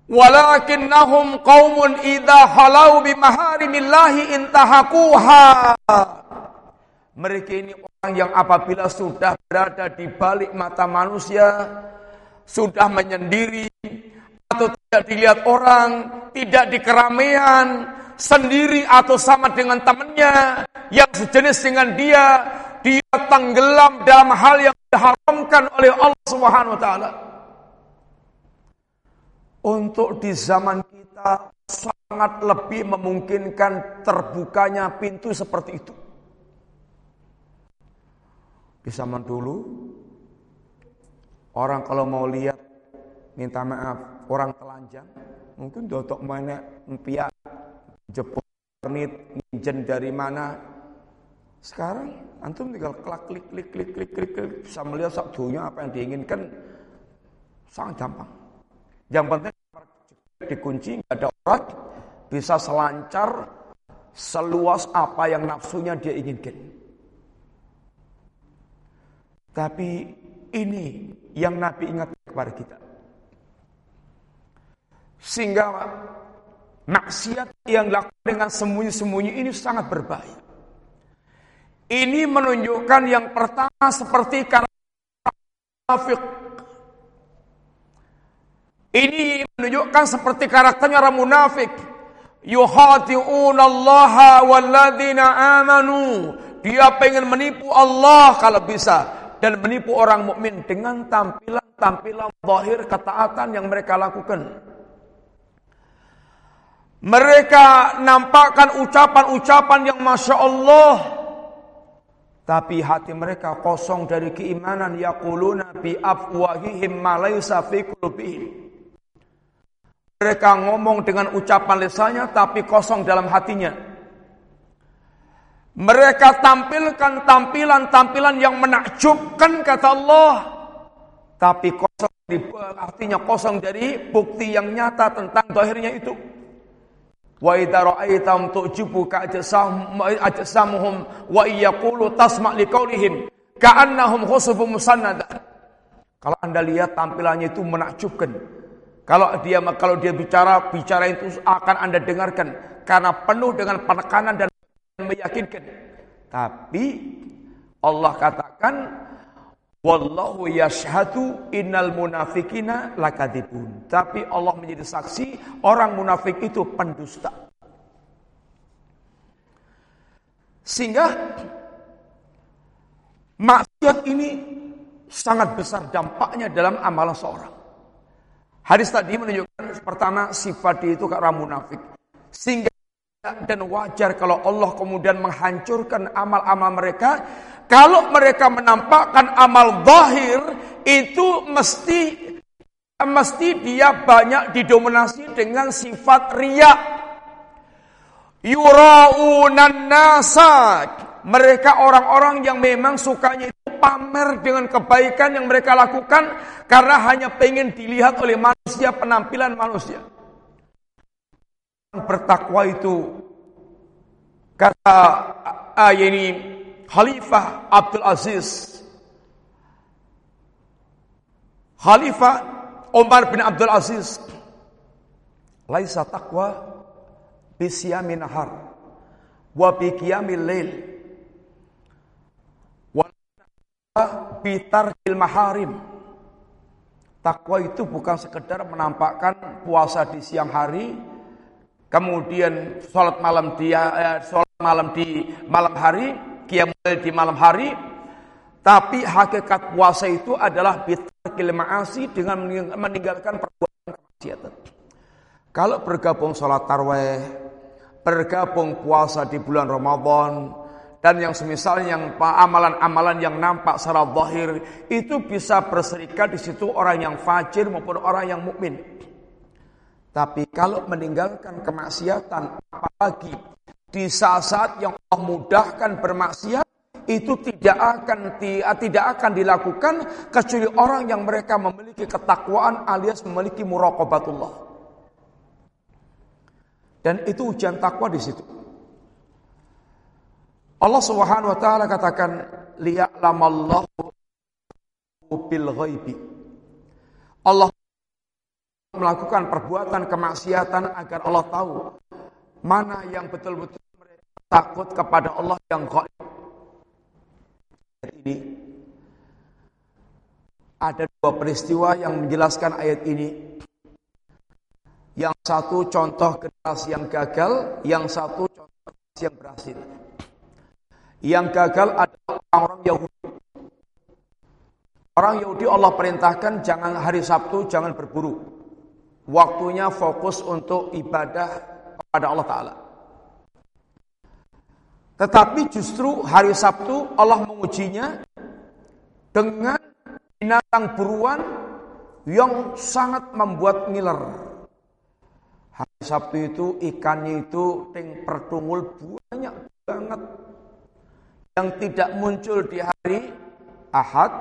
walakinnahum qaumun idza halau bi maharimillahi intahakuha. Mereka ini orang yang apabila sudah berada di balik mata manusia, sudah menyendiri atau tidak dilihat orang, tidak di keramaian, sendiri atau sama dengan temannya yang sejenis dengan dia, dia tenggelam dalam hal yang diharamkan oleh Allah Subhanahu wa taala. Untuk di zaman kita sangat lebih memungkinkan terbukanya pintu seperti itu. Di zaman dulu Orang kalau mau lihat minta maaf, orang telanjang, mungkin dotok mana empiak, jeput nit, ninjen dari mana. Sekarang antum tinggal klik klik klik klik klik klik, klik bisa melihat sabdunya apa yang diinginkan sangat gampang. Yang penting dikunci nggak ada orang bisa selancar seluas apa yang nafsunya dia inginkan. Tapi ini yang Nabi ingat kepada kita. Sehingga maksiat yang dilakukan dengan sembunyi-sembunyi ini sangat berbahaya. Ini menunjukkan yang pertama seperti munafik. Ini menunjukkan seperti karakternya orang munafik. Yuhati'un Allah walladzina amanu. Dia pengen menipu Allah kalau bisa dan menipu orang mukmin dengan tampilan-tampilan zahir ketaatan yang mereka lakukan. Mereka nampakkan ucapan-ucapan yang masya Allah, tapi hati mereka kosong dari keimanan. Yaquluna bi afwahihim ma laysa fi mereka ngomong dengan ucapan lisannya tapi kosong dalam hatinya. Mereka tampilkan tampilan-tampilan yang menakjubkan kata Allah. Tapi kosong artinya kosong dari bukti yang nyata tentang zahirnya itu Wa idza ra'aitam tu'jibuka ajsamuhum wa yaqulu tasma' liqaulihim ka'annahum khusufun musannada. Kalau Anda lihat tampilannya itu menakjubkan. Kalau dia kalau dia bicara, bicara itu akan Anda dengarkan karena penuh dengan penekanan dan meyakinkan. Tapi Allah katakan Wallahu yashhadu innal munafikina lakadibun. Tapi Allah menjadi saksi orang munafik itu pendusta. Sehingga maksiat ini sangat besar dampaknya dalam amalan seorang. Hadis tadi menunjukkan pertama sifat dia itu karena munafik. Sehingga dan wajar kalau Allah kemudian menghancurkan amal-amal mereka kalau mereka menampakkan amal zahir itu mesti mesti dia banyak didominasi dengan sifat riya. Yuraunan nasa. Mereka orang-orang yang memang sukanya itu pamer dengan kebaikan yang mereka lakukan karena hanya pengen dilihat oleh manusia penampilan manusia. Bertakwa itu kata ayat ini Khalifah Abdul Aziz. Khalifah Umar bin Abdul Aziz. Laisa taqwa Bisyami nahar Wa biqiyamil lail. Wa maharim. Takwa itu bukan sekedar menampakkan puasa di siang hari, kemudian sholat malam di eh, sholat malam di malam hari, qiyamul di malam hari tapi hakikat puasa itu adalah bitarkil ma'asi dengan meninggalkan perbuatan kemaksiatan. Kalau bergabung sholat tarweh, bergabung puasa di bulan Ramadan, dan yang semisal yang amalan-amalan yang nampak secara zahir itu bisa berserikat di situ orang yang fajir maupun orang yang mukmin. Tapi kalau meninggalkan kemaksiatan apalagi di saat-saat yang Allah mudahkan bermaksiat itu tidak akan tidak akan dilakukan kecuali orang yang mereka memiliki ketakwaan alias memiliki muraqabatullah. Dan itu ujian takwa di situ. Allah Subhanahu wa taala katakan liya'lamallahu bil ghaibi. Allah melakukan perbuatan kemaksiatan agar Allah tahu mana yang betul-betul takut kepada Allah yang gaib. Ini ada dua peristiwa yang menjelaskan ayat ini. Yang satu contoh generasi yang gagal, yang satu contoh generasi yang berhasil. Yang gagal adalah orang-orang Yahudi. Orang Yahudi Allah perintahkan jangan hari Sabtu jangan berburu. Waktunya fokus untuk ibadah kepada Allah Ta'ala. Tetapi justru hari Sabtu Allah mengujinya dengan binatang buruan yang sangat membuat ngiler. Hari Sabtu itu ikannya itu ting pertungul banyak banget yang tidak muncul di hari Ahad,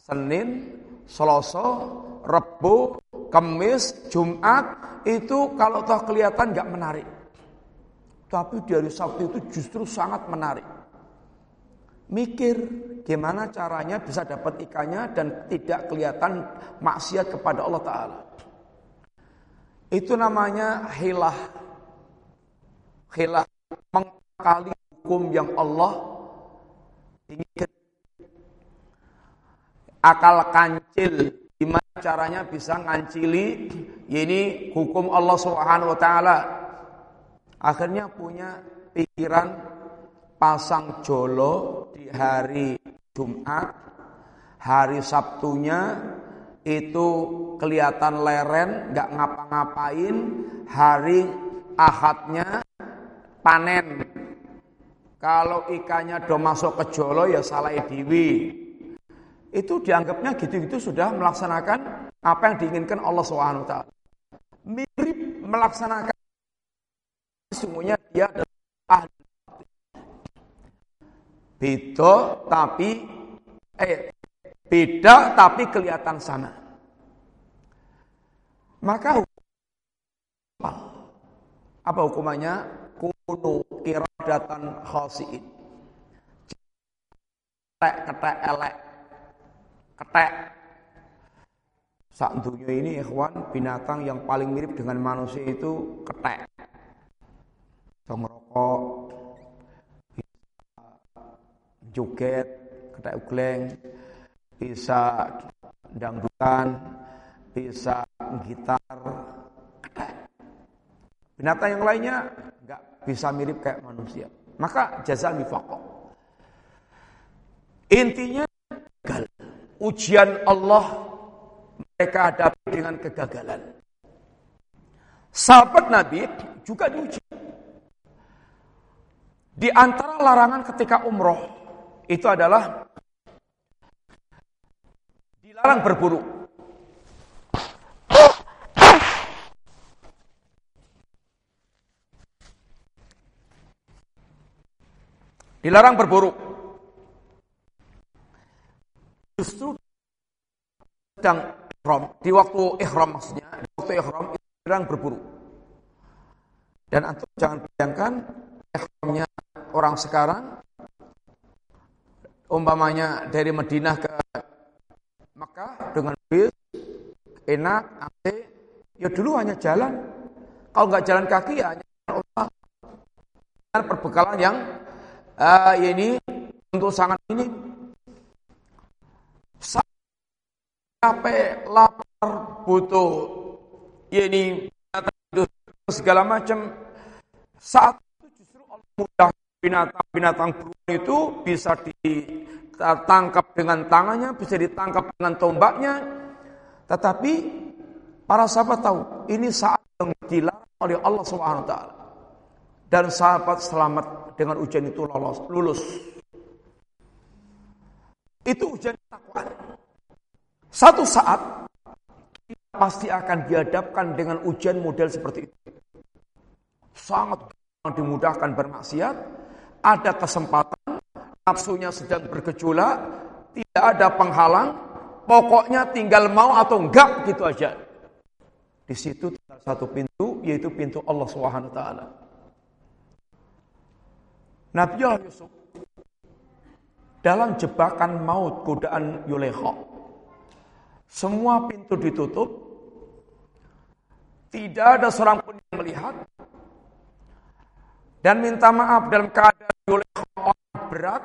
Senin, Selasa, Rabu, Kamis, Jumat itu kalau toh kelihatan nggak menarik. Tapi dari Sabtu itu justru sangat menarik. Mikir gimana caranya bisa dapat ikannya dan tidak kelihatan maksiat kepada Allah Ta'ala. Itu namanya hilah. Hilah mengkali hukum yang Allah inginkan. Akal kancil gimana caranya bisa ngancili ini hukum Allah Subhanahu wa taala Akhirnya punya pikiran pasang jolo di hari Jumat, hari Sabtunya itu kelihatan leren, nggak ngapa-ngapain, hari Ahadnya panen. Kalau ikannya do masuk ke jolo ya salah dewi. Itu dianggapnya gitu-gitu sudah melaksanakan apa yang diinginkan Allah SWT. Mirip melaksanakan sesungguhnya dia adalah ahli. Beda tapi eh beda tapi kelihatan sama. Maka apa hukumannya? Kunu kiradatan khasiin. Ketek, ketek, elek. Ketek. Saat dunia ini ikhwan, binatang yang paling mirip dengan manusia itu ketek. Bisa ngerokok, bisa joget, ketek ugleng, bisa dangdutan, bisa gitar, Binatang yang lainnya nggak bisa mirip kayak manusia. Maka jaza mifaqah. Intinya gagal. Ujian Allah mereka hadapi dengan kegagalan. Sahabat Nabi juga diuji. Di antara larangan ketika umroh itu adalah dilarang berburu. Dilarang berburu. Justru sedang ihram, di waktu ihram maksudnya, di waktu ihram dilarang berburu. Dan antum jangan bayangkan ihramnya orang sekarang umpamanya dari Madinah ke Makkah dengan bis enak, AC, ya dulu hanya jalan. Kalau nggak jalan kaki ya hanya dengan perbekalan yang uh, ini untuk sangat ini. Capek, lapar, butuh ini segala macam. Saat itu justru Allah mudah binatang-binatang buruan itu bisa ditangkap dengan tangannya, bisa ditangkap dengan tombaknya. Tetapi para sahabat tahu ini saat yang dilarang oleh Allah Subhanahu wa taala. Dan sahabat selamat dengan ujian itu lolos, lulus. Itu ujian takwa. Satu saat kita pasti akan dihadapkan dengan ujian model seperti itu. Sangat dimudahkan bermaksiat, ada kesempatan, nafsunya sedang bergejolak, tidak ada penghalang, pokoknya tinggal mau atau enggak gitu aja. Di situ tinggal satu pintu, yaitu pintu Allah Subhanahu taala. Nabi Yusuf dalam jebakan maut godaan Yulekha. Semua pintu ditutup. Tidak ada seorang pun yang melihat. Dan minta maaf dalam keadaan orang berat.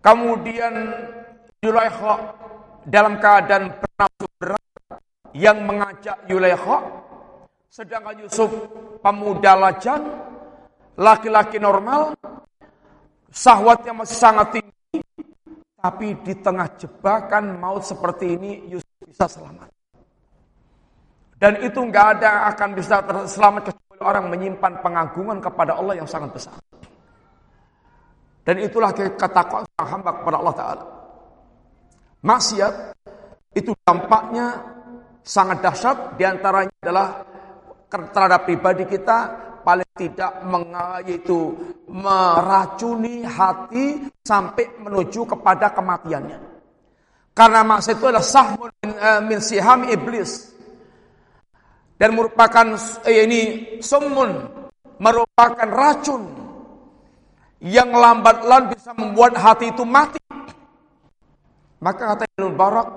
Kemudian Yulekha dalam keadaan bernafsu berat yang mengajak Yulekha. Sedangkan Yusuf pemuda lajang laki-laki normal, sahwatnya masih sangat tinggi, tapi di tengah jebakan maut seperti ini Yusuf bisa selamat. Dan itu nggak ada akan bisa selamat kecuali orang menyimpan pengagungan kepada Allah yang sangat besar. Dan itulah ketakwaan hamba kepada Allah Ta'ala. Maksiat itu dampaknya sangat dahsyat di antaranya adalah terhadap pribadi kita paling tidak yaitu meracuni hati sampai menuju kepada kematiannya. Karena maksiat itu adalah sahmun min, uh, min siham iblis. Dan merupakan eh, ini sumun merupakan racun yang lambat laun bisa membuat hati itu mati. Maka kata Ibnu Barak,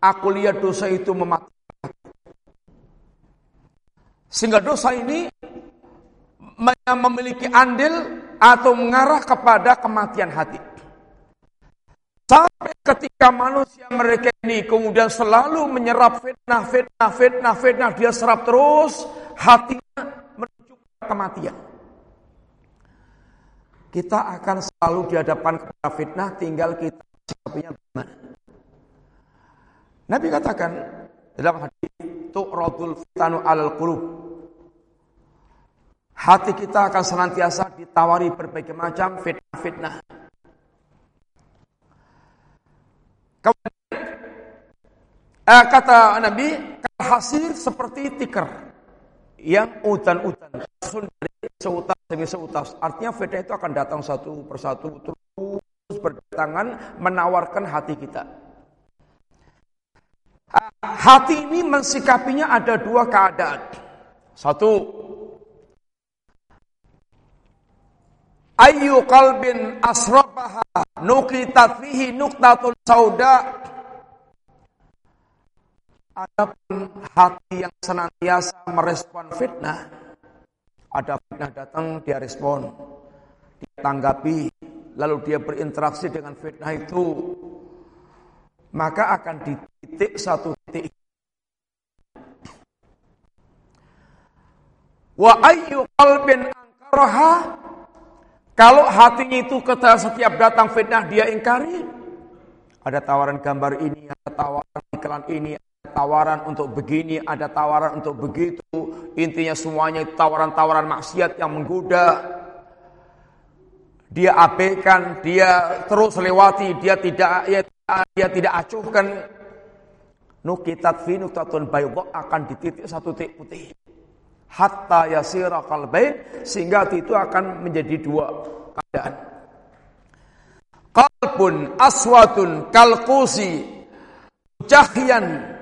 aku lihat dosa itu mematikan sehingga dosa ini memiliki andil atau mengarah kepada kematian hati. Sampai ketika manusia mereka ini kemudian selalu menyerap fitnah, fitnah, fitnah, fitnah, dia serap terus, hatinya menuju ke kematian. Kita akan selalu dihadapkan kepada fitnah, tinggal kita sikapinya bagaimana. Nabi katakan dalam hadis tu'radul fitanu alal qulub Hati kita akan senantiasa ditawari berbagai macam fitnah-fitnah. Kemudian eh, kata Nabi, hasil seperti tikar yang utan-utan, dari seutas demi seutas. Artinya fitnah itu akan datang satu persatu terus berdatangan menawarkan hati kita. Eh, hati ini mensikapinya ada dua keadaan. Satu, ayu qalbin asrabaha. Nuqitat fihi nuqtatun sauda. Adapun hati yang senantiasa merespon fitnah ada fitnah datang dia respon. Dia tanggapi lalu dia berinteraksi dengan fitnah itu. Maka akan dititik satu titik. Wa ayyu qalbin angkaraha kalau hatinya itu ketika setiap datang fitnah dia ingkari, ada tawaran gambar ini, ada tawaran iklan ini, ada tawaran untuk begini, ada tawaran untuk begitu. Intinya semuanya tawaran-tawaran maksiat yang menggoda. Dia abaikan, dia terus lewati, dia tidak ya, dia tidak acuhkan. Nukitat fi nuktatun akan dititik satu titik putih hatta yasira qalbain sehingga itu akan menjadi dua keadaan. Qalbun aswatun kalqusi jahyan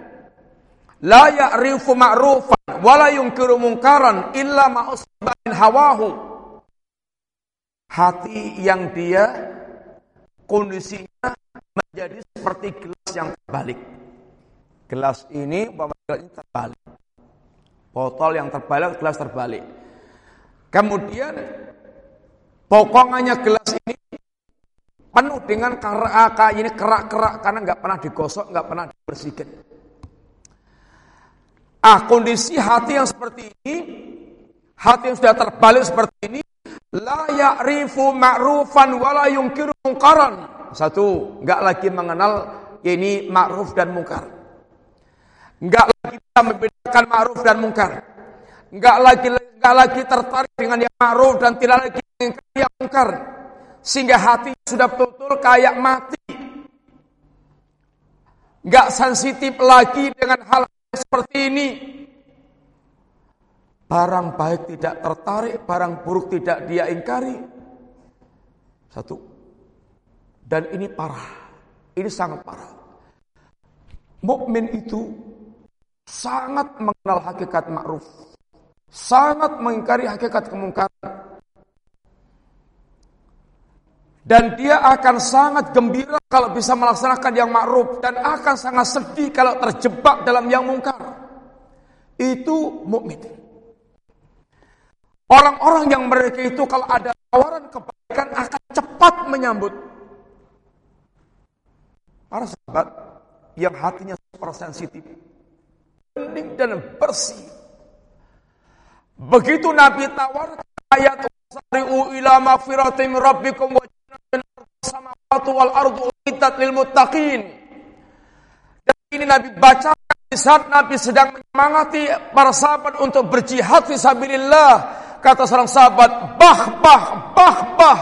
la ya'rifu ma'rufan wa la yunkiru munkaran illa ma'usbahin hawahu. Hati yang dia kondisinya menjadi seperti gelas yang terbalik. Gelas ini, ini terbalik. Botol yang terbalik, gelas terbalik. Kemudian pokongannya gelas ini penuh dengan kerak ini kerak-kerak karena nggak pernah digosok, nggak pernah dibersihkan. Ah, kondisi hati yang seperti ini, hati yang sudah terbalik seperti ini, la ya'rifu ma'rufan wa la yungkiru. Satu, nggak lagi mengenal ini ma'ruf dan mungkar. Enggak lagi bisa membedakan ma'ruf dan mungkar. Enggak lagi enggak lagi tertarik dengan yang ma'ruf dan tidak lagi dengan yang mungkar. Sehingga hati sudah betul-betul kayak mati. Enggak sensitif lagi dengan hal seperti ini. Barang baik tidak tertarik, barang buruk tidak dia ingkari. Satu. Dan ini parah. Ini sangat parah. Mukmin itu sangat mengenal hakikat ma'ruf, sangat mengingkari hakikat kemungkaran. Dan dia akan sangat gembira kalau bisa melaksanakan yang ma'ruf dan akan sangat sedih kalau terjebak dalam yang mungkar. Itu mukmin. Orang-orang yang mereka itu kalau ada tawaran kebaikan akan cepat menyambut. Para sahabat yang hatinya super sensitif, bening dan bersih. Begitu Nabi tawar ayat sari'u ila magfiratin rabbikum wa jannatin samawati wal ardu uiddat lil muttaqin. Dan ini Nabi baca di saat Nabi sedang menyemangati para sahabat untuk berjihad fi sabilillah. Kata seorang sahabat, bah bah bah bah.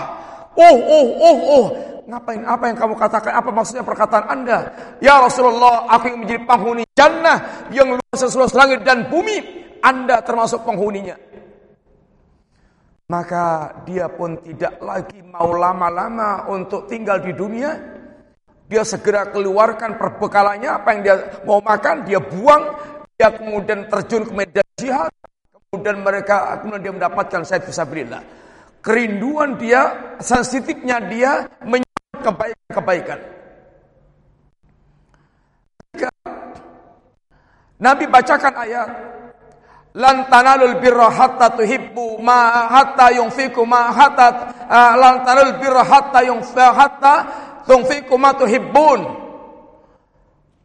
Uh uh uh uh ngapain? Apa yang kamu katakan? Apa maksudnya perkataan Anda? Ya Rasulullah, aku yang menjadi penghuni jannah yang luas seluas langit dan bumi. Anda termasuk penghuninya. Maka dia pun tidak lagi mau lama-lama untuk tinggal di dunia. Dia segera keluarkan perbekalannya, apa yang dia mau makan, dia buang. Dia kemudian terjun ke medan jihad. Kemudian mereka, kemudian dia mendapatkan saya bisa berilah. Kerinduan dia, sensitifnya dia kebaikan-kebaikan. Nabi bacakan ayat Lan tanalul birra hatta tuhibbu ma hatta yunfiku ma hatta uh, lan tanalul birra hatta yunfiku hatta tunfiku ma tuhibbun.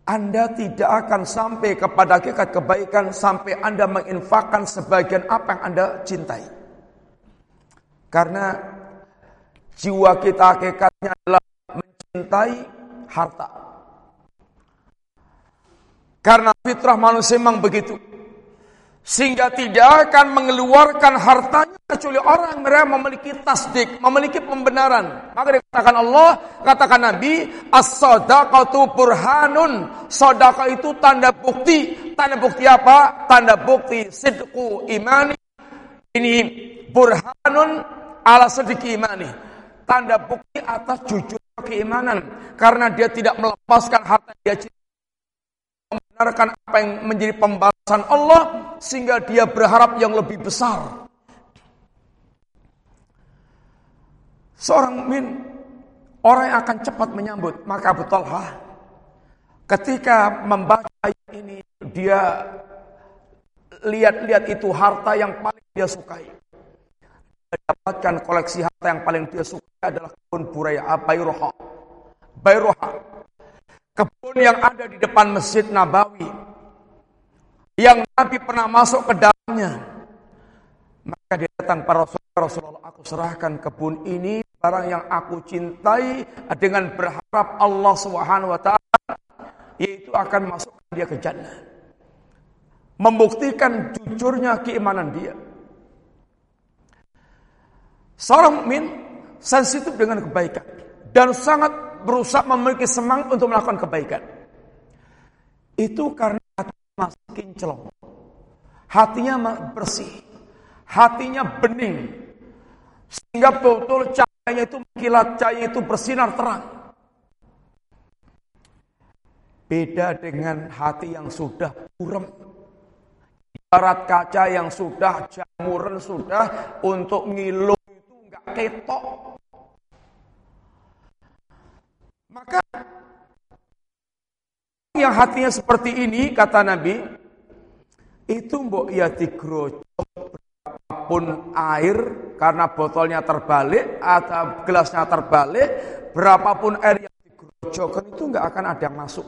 Anda tidak akan sampai kepada hakikat kebaikan sampai Anda menginfakkan sebagian apa yang Anda cintai. Karena jiwa kita hakikatnya adalah mencintai harta. Karena fitrah manusia memang begitu. sehingga tidak akan mengeluarkan hartanya kecuali orang mereka memiliki tasdik, memiliki pembenaran. Maka dikatakan Allah, katakan Nabi, as-sadaqatu burhanun. Sedekah itu tanda bukti. Tanda bukti apa? Tanda bukti sidqu imani. Ini burhanun ala sediki imani. Tanda bukti atas jujur keimanan karena dia tidak melepaskan harta dia membenarkan apa yang menjadi pembalasan Allah sehingga dia berharap yang lebih besar. Seorang mukmin orang yang akan cepat menyambut maka Abu Talha ketika membaca ayat ini dia lihat-lihat itu harta yang paling dia sukai. Dia dapatkan koleksi harta yang paling dia sukai adalah kebun Buraya Bayroha. Bayroha Kebun yang ada di depan Masjid Nabawi yang Nabi pernah masuk ke dalamnya. Maka dia datang para Rasulullah, Rasulullah, aku serahkan kebun ini barang yang aku cintai dengan berharap Allah Subhanahu wa taala yaitu akan masukkan dia ke jannah. Membuktikan jujurnya keimanan dia. Seorang mukmin sensitif dengan kebaikan dan sangat berusaha memiliki semangat untuk melakukan kebaikan. Itu karena hati masih kinclong. Hatinya bersih. Hatinya bening. Sehingga betul cahayanya itu mengkilat, cahaya itu bersinar terang. Beda dengan hati yang sudah buram. Ibarat kaca yang sudah jamuran sudah untuk ngilu enggak ketok. Maka yang hatinya seperti ini kata Nabi itu mbok ya digrojok berapapun air karena botolnya terbalik atau gelasnya terbalik berapapun air yang digrojokkan itu nggak akan ada yang masuk.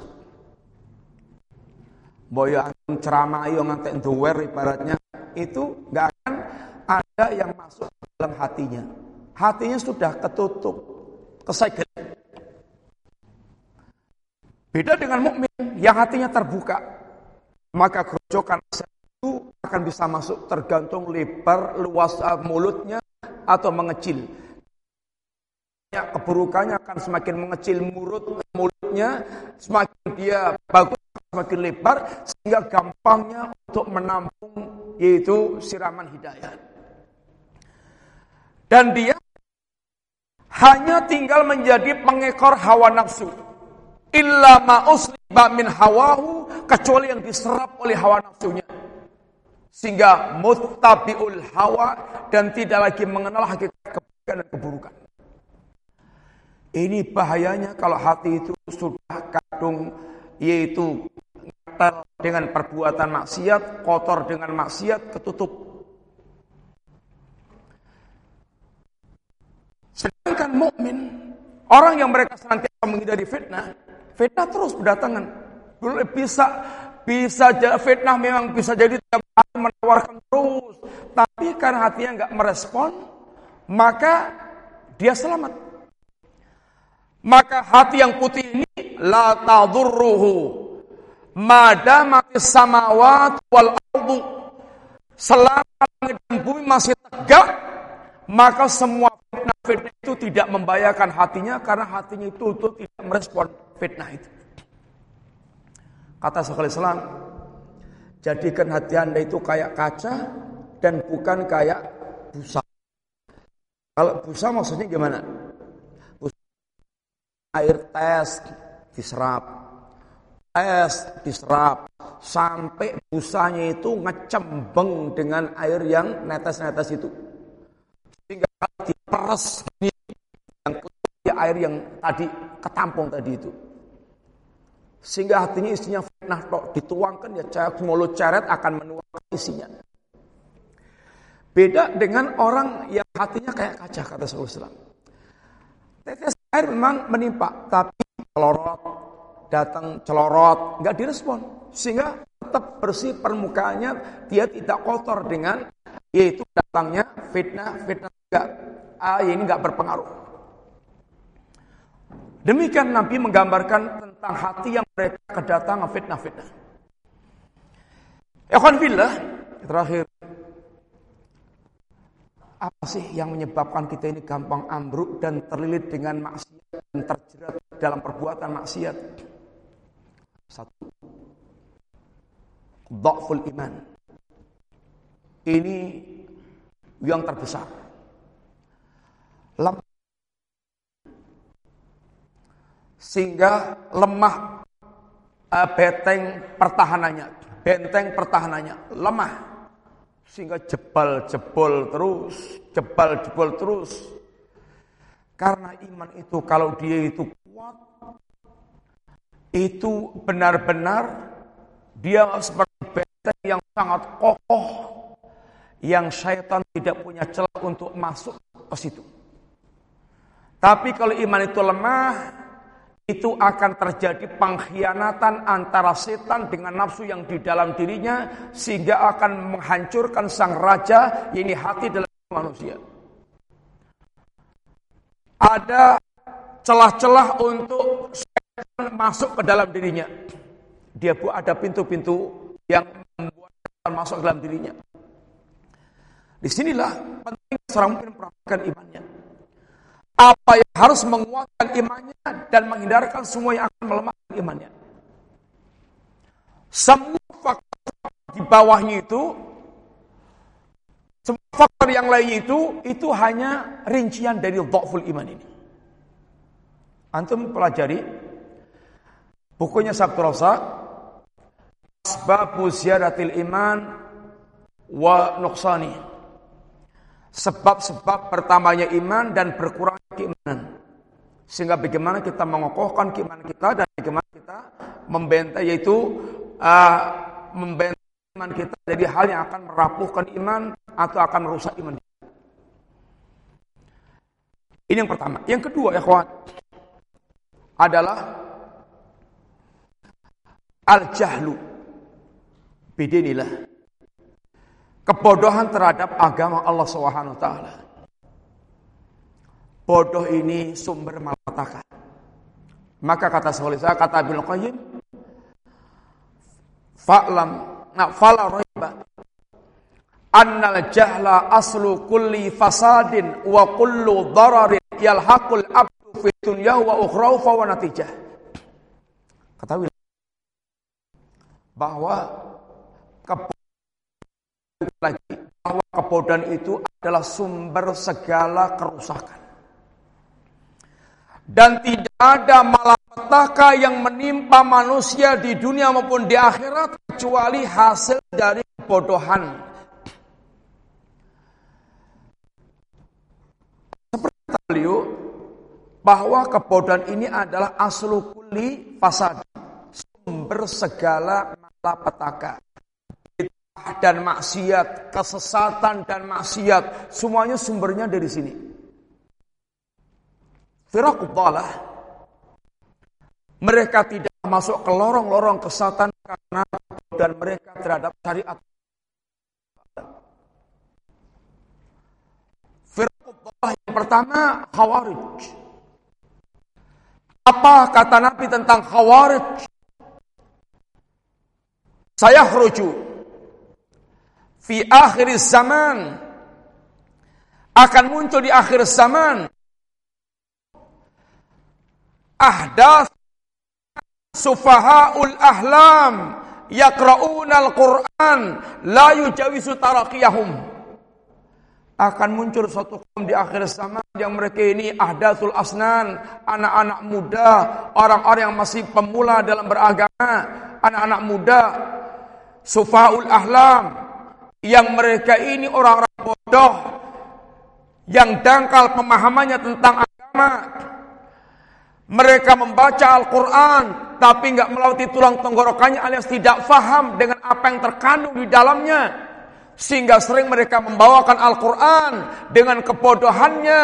Mbok ya ceramah yo ngantek duwer ibaratnya itu nggak ada yang masuk dalam hatinya. Hatinya sudah ketutup, kesegel. Beda dengan mukmin yang hatinya terbuka, maka kerocokan itu akan bisa masuk tergantung lebar luas uh, mulutnya atau mengecil. Keburukannya akan semakin mengecil mulut mulutnya, semakin dia bagus semakin lebar sehingga gampangnya untuk menampung yaitu siraman hidayah. Dan dia hanya tinggal menjadi pengekor hawa nafsu illa ma usliba min hawahu kecuali yang diserap oleh hawa nafsunya sehingga muttabiul hawa dan tidak lagi mengenal hakikat kebaikan dan keburukan. Ini bahayanya kalau hati itu sudah kadung yaitu dengan perbuatan maksiat, kotor dengan maksiat, ketutup. Sedangkan mukmin, orang yang mereka senantiasa menghindari fitnah, Fitnah terus berdatangan. Dulu bisa bisa fitnah memang bisa jadi tiap hari menawarkan terus, tapi karena hatinya nggak merespon, maka dia selamat. Maka hati yang putih ini la tadurruhu mati samawat wal ardu selama langit dan bumi masih tegak maka semua fitnah-fitnah itu tidak membahayakan hatinya karena hatinya itu, itu tidak merespon fitnah itu. Kata sekali Islam, jadikan hati anda itu kayak kaca dan bukan kayak busa. Kalau busa maksudnya gimana? Busa, air tes diserap, tes diserap, sampai busanya itu ngecembeng dengan air yang netes-netes itu. Sehingga diperes yang air yang tadi ketampung tadi itu. Sehingga hatinya isinya fitnah tok dituangkan ya cahaya mulut ceret akan menuangkan isinya. Beda dengan orang yang hatinya kayak kaca kata Rasulullah. Tetes air memang menimpa, tapi celorot, datang celorot, nggak direspon. Sehingga tetap bersih permukaannya, dia tidak kotor dengan yaitu datangnya fitnah, fitnah enggak, ah, ini nggak berpengaruh. Demikian Nabi menggambarkan tentang hati yang mereka kedatangan fitnah-fitnah. Ikhwan fillah, Terakhir, apa sih yang menyebabkan kita ini gampang ambruk dan terlilit dengan maksiat dan terjerat dalam perbuatan maksiat? Satu, dhaful iman. Ini yang terbesar. Lemah. Sehingga lemah uh, benteng pertahanannya, benteng pertahanannya lemah. Sehingga jebal-jebol terus, jebal-jebol terus. Karena iman itu kalau dia itu kuat, itu benar-benar dia seperti benteng yang sangat kokoh, yang syaitan tidak punya celah untuk masuk ke situ. Tapi kalau iman itu lemah, itu akan terjadi pengkhianatan antara setan dengan nafsu yang di dalam dirinya sehingga akan menghancurkan sang raja ini hati dalam manusia. Ada celah-celah untuk setan masuk ke dalam dirinya. Dia buat ada pintu-pintu yang membuat setan masuk ke dalam dirinya. Di sinilah penting seorang mungkin mempraktikkan imannya. Apa yang harus menguatkan imannya dan menghindarkan semua yang akan melemahkan imannya. Semua faktor di bawahnya itu, semua faktor yang lain itu, itu hanya rincian dari dhaful iman ini. Antum pelajari bukunya Sabtu Rosa, Asbabu Ziyadatil Iman wa Nuqsani sebab-sebab pertamanya iman dan berkurang keimanan. Sehingga bagaimana kita mengokohkan keimanan kita dan bagaimana kita membentai yaitu uh, membentai iman kita dari hal yang akan merapuhkan iman atau akan merusak iman. Ini yang pertama. Yang kedua, kawan, adalah al-jahlu. Bidinilah kebodohan terhadap agama Allah Subhanahu taala. Bodoh ini sumber malapetaka. Maka kata saya kata Ibnu Qayyim, fa'lam na fala raiba annal jahla aslu kulli fasadin wa kullu dararin yalhaqul abdu fi dunya wa ukhra fa wa natijah. Ketahui bahwa lagi bahwa kebodohan itu adalah sumber segala kerusakan. Dan tidak ada malapetaka yang menimpa manusia di dunia maupun di akhirat kecuali hasil dari kebodohan. Seperti beliau bahwa kebodohan ini adalah aslu kuli fasad, sumber segala malapetaka dan maksiat, kesesatan dan maksiat, semuanya sumbernya dari sini. Firaqubbalah. Mereka tidak masuk ke lorong-lorong kesatan karena dan mereka terhadap syariat. Firaqubbalah yang pertama Khawarij. Apa kata Nabi tentang Khawarij? Saya khruju fi akhir zaman. Akan muncul di akhir zaman. Ahdas sufahaul ahlam yaqra'una al-Qur'an la yujawisu taraqiyahum akan muncul suatu kaum di akhir zaman yang mereka ini ahdasul asnan, anak-anak muda, orang-orang yang masih pemula dalam beragama, anak-anak muda, sufaul ahlam, yang mereka ini orang-orang bodoh yang dangkal pemahamannya tentang agama. Mereka membaca Al-Quran tapi nggak melalui tulang tenggorokannya alias tidak faham dengan apa yang terkandung di dalamnya. Sehingga sering mereka membawakan Al-Quran dengan kebodohannya,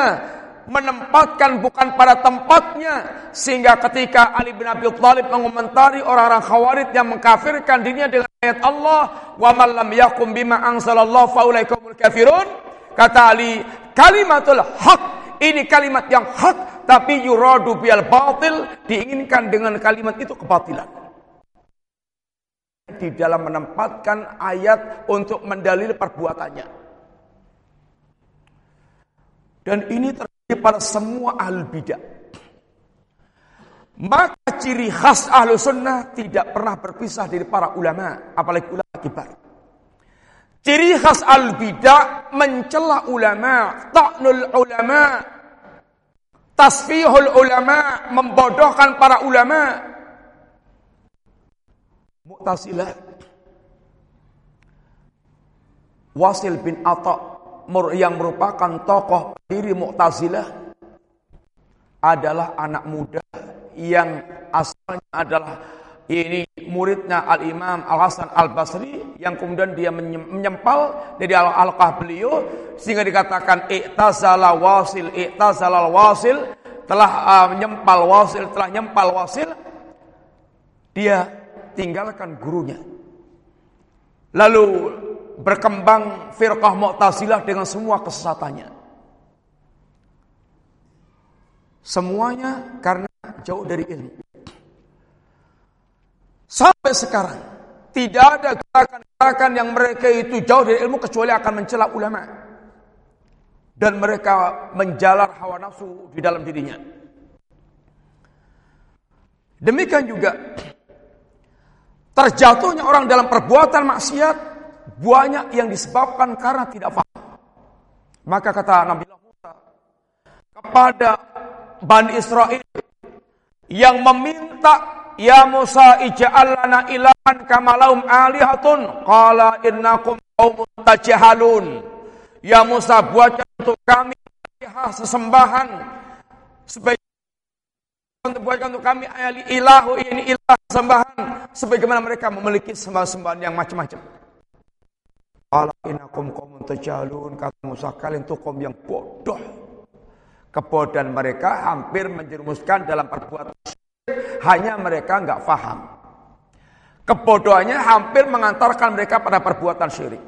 menempatkan bukan pada tempatnya sehingga ketika Ali bin Abi Thalib mengomentari orang-orang Khawarij yang mengkafirkan dirinya dengan ayat Allah wa man lam yakum bima anzalallahu faulaikumul kafirun kata Ali kalimatul hak ini kalimat yang hak tapi yuradu bil batil diinginkan dengan kalimat itu kebatilan di dalam menempatkan ayat untuk mendalil perbuatannya. Dan ini terjadi pada semua ahli bidah. Maka ciri khas ahlu sunnah tidak pernah berpisah dari para ulama, apalagi ulama kibar. Ciri khas al bidah mencela ulama, ta'nul ulama, tasfihul ulama, membodohkan para ulama. Mu'tazilah Wasil bin Atta yang merupakan tokoh diri Mu'tazilah adalah anak muda yang asalnya adalah ini muridnya Al-Imam Al-Hasan Al-Basri yang kemudian dia menyempal dari al-alqah beliau sehingga dikatakan i'tazala wasil i'tazala wasil telah uh, menyempal wasil telah nyempal wasil dia tinggalkan gurunya. Lalu berkembang firqah Mu'tazilah dengan semua kesesatannya semuanya karena jauh dari ilmu Sampai sekarang tidak ada gerakan-gerakan yang mereka itu jauh dari ilmu kecuali akan mencela ulama. Dan mereka menjalar hawa nafsu di dalam dirinya. Demikian juga terjatuhnya orang dalam perbuatan maksiat banyak yang disebabkan karena tidak paham. Maka kata Nabi Musa kepada Bani Israel yang meminta Ya Musa ij'al lana ilahan kama lahum alihatun. Qala innakum qaumun tajhalun. Ya Musa buatkan untuk kami sesembahan sebagai untuk buatkan untuk kami ilahu ini ilah sembahan sebagaimana mereka memiliki sembah-sembahan yang macam-macam. Qala innakum qaumun tajhalun kata Musa kalian itu kaum yang bodoh. Kebodohan mereka hampir menjerumuskan dalam perbuatan hanya mereka nggak faham. Kebodohannya hampir mengantarkan mereka pada perbuatan syirik.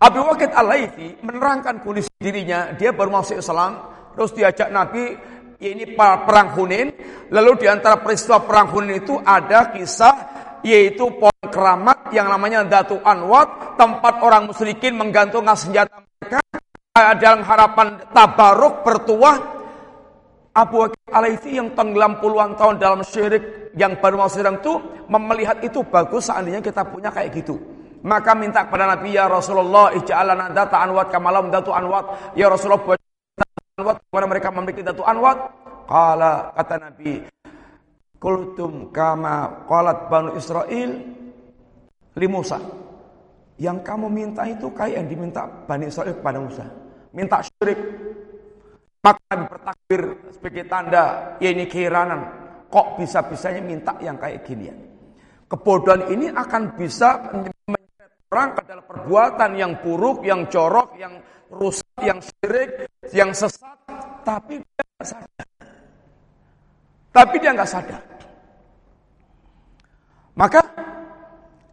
Abu Waqid al-Laythi menerangkan kondisi dirinya, dia baru masuk Islam, terus diajak Nabi ini perang Hunin, lalu di antara peristiwa perang Hunin itu ada kisah yaitu pohon keramat yang namanya Datu Anwat, tempat orang musyrikin menggantungkan senjata mereka dalam harapan tabaruk bertuah Abu Bakar Alaifi yang tenggelam puluhan tahun dalam syirik yang baru mau sedang itu melihat itu bagus seandainya kita punya kayak gitu. Maka minta kepada Nabi ya Rasulullah ij'alana data anwat kamalam datu anwat ya Rasulullah buat anwat kepada mereka memiliki datu anwat. Kala kata Nabi Kultum kama qalat Banu Israel li Musa. Yang kamu minta itu kayak yang diminta Bani Israel kepada Musa. Minta syirik, maka bertakbir sebagai tanda, ya ini keheranan. Kok bisa-bisanya minta yang kayak gini ya? Kebodohan ini akan bisa menyeret orang ke dalam perbuatan yang buruk, yang jorok, yang rusak, yang syirik, yang sesat. Tapi dia sadar. Tapi dia nggak sadar. Maka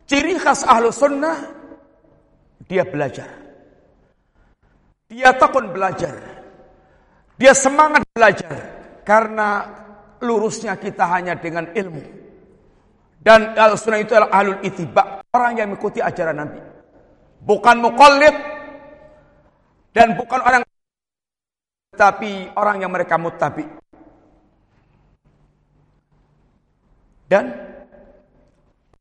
ciri khas ahlu sunnah, dia belajar. Dia takut belajar. Dia semangat belajar karena lurusnya kita hanya dengan ilmu. Dan al-sunnah itu adalah ahlul itibak, orang yang mengikuti ajaran Nabi. Bukan mukallid dan bukan orang tapi orang yang mereka mutabi. Dan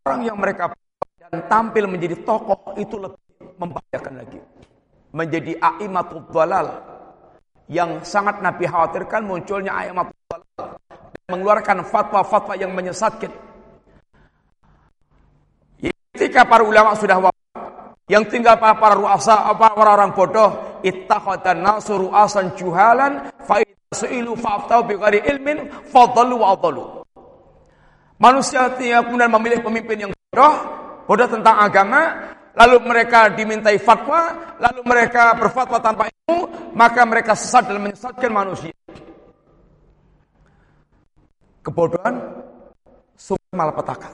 orang yang mereka dan tampil menjadi tokoh itu lebih membahayakan lagi. Menjadi aimatul dalal, yang sangat Nabi khawatirkan munculnya ayat mengeluarkan fatwa-fatwa yang menyesatkan. Ketika para ulama sudah wafat, yang tinggal para para ruasa, para orang bodoh, ittakhadhan nasu ru'asan juhalan fa su'ilu ghairi ilmin fadallu wa adallu. Manusia kemudian memilih pemimpin yang bodoh, bodoh tentang agama, lalu mereka dimintai fatwa, lalu mereka berfatwa tanpa ilmu, maka mereka sesat dan menyesatkan manusia. Kebodohan sumber malapetaka.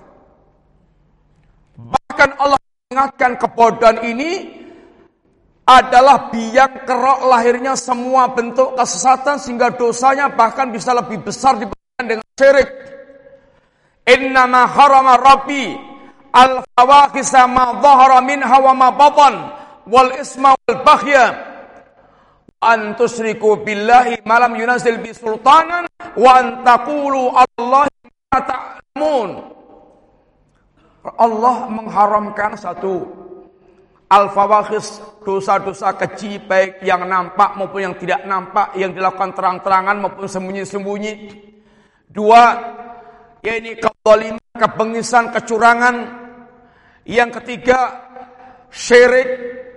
Bahkan Allah mengingatkan kebodohan ini adalah biang kerok lahirnya semua bentuk kesesatan sehingga dosanya bahkan bisa lebih besar dibandingkan dengan syirik. Innama harama rabbi al-fawahisha ma dhahara minha wa ma batan wal isma wal baghya an tusriku billahi malam yunazil bi sultanan wa an taqulu Allah ma ta'lamun. Allah mengharamkan satu. Al-fawahis dosa-dosa keji baik yang nampak maupun yang tidak nampak yang dilakukan terang-terangan maupun sembunyi-sembunyi. Dua, yaitu kezaliman, kebengisan, kecurangan. Yang ketiga, syirik.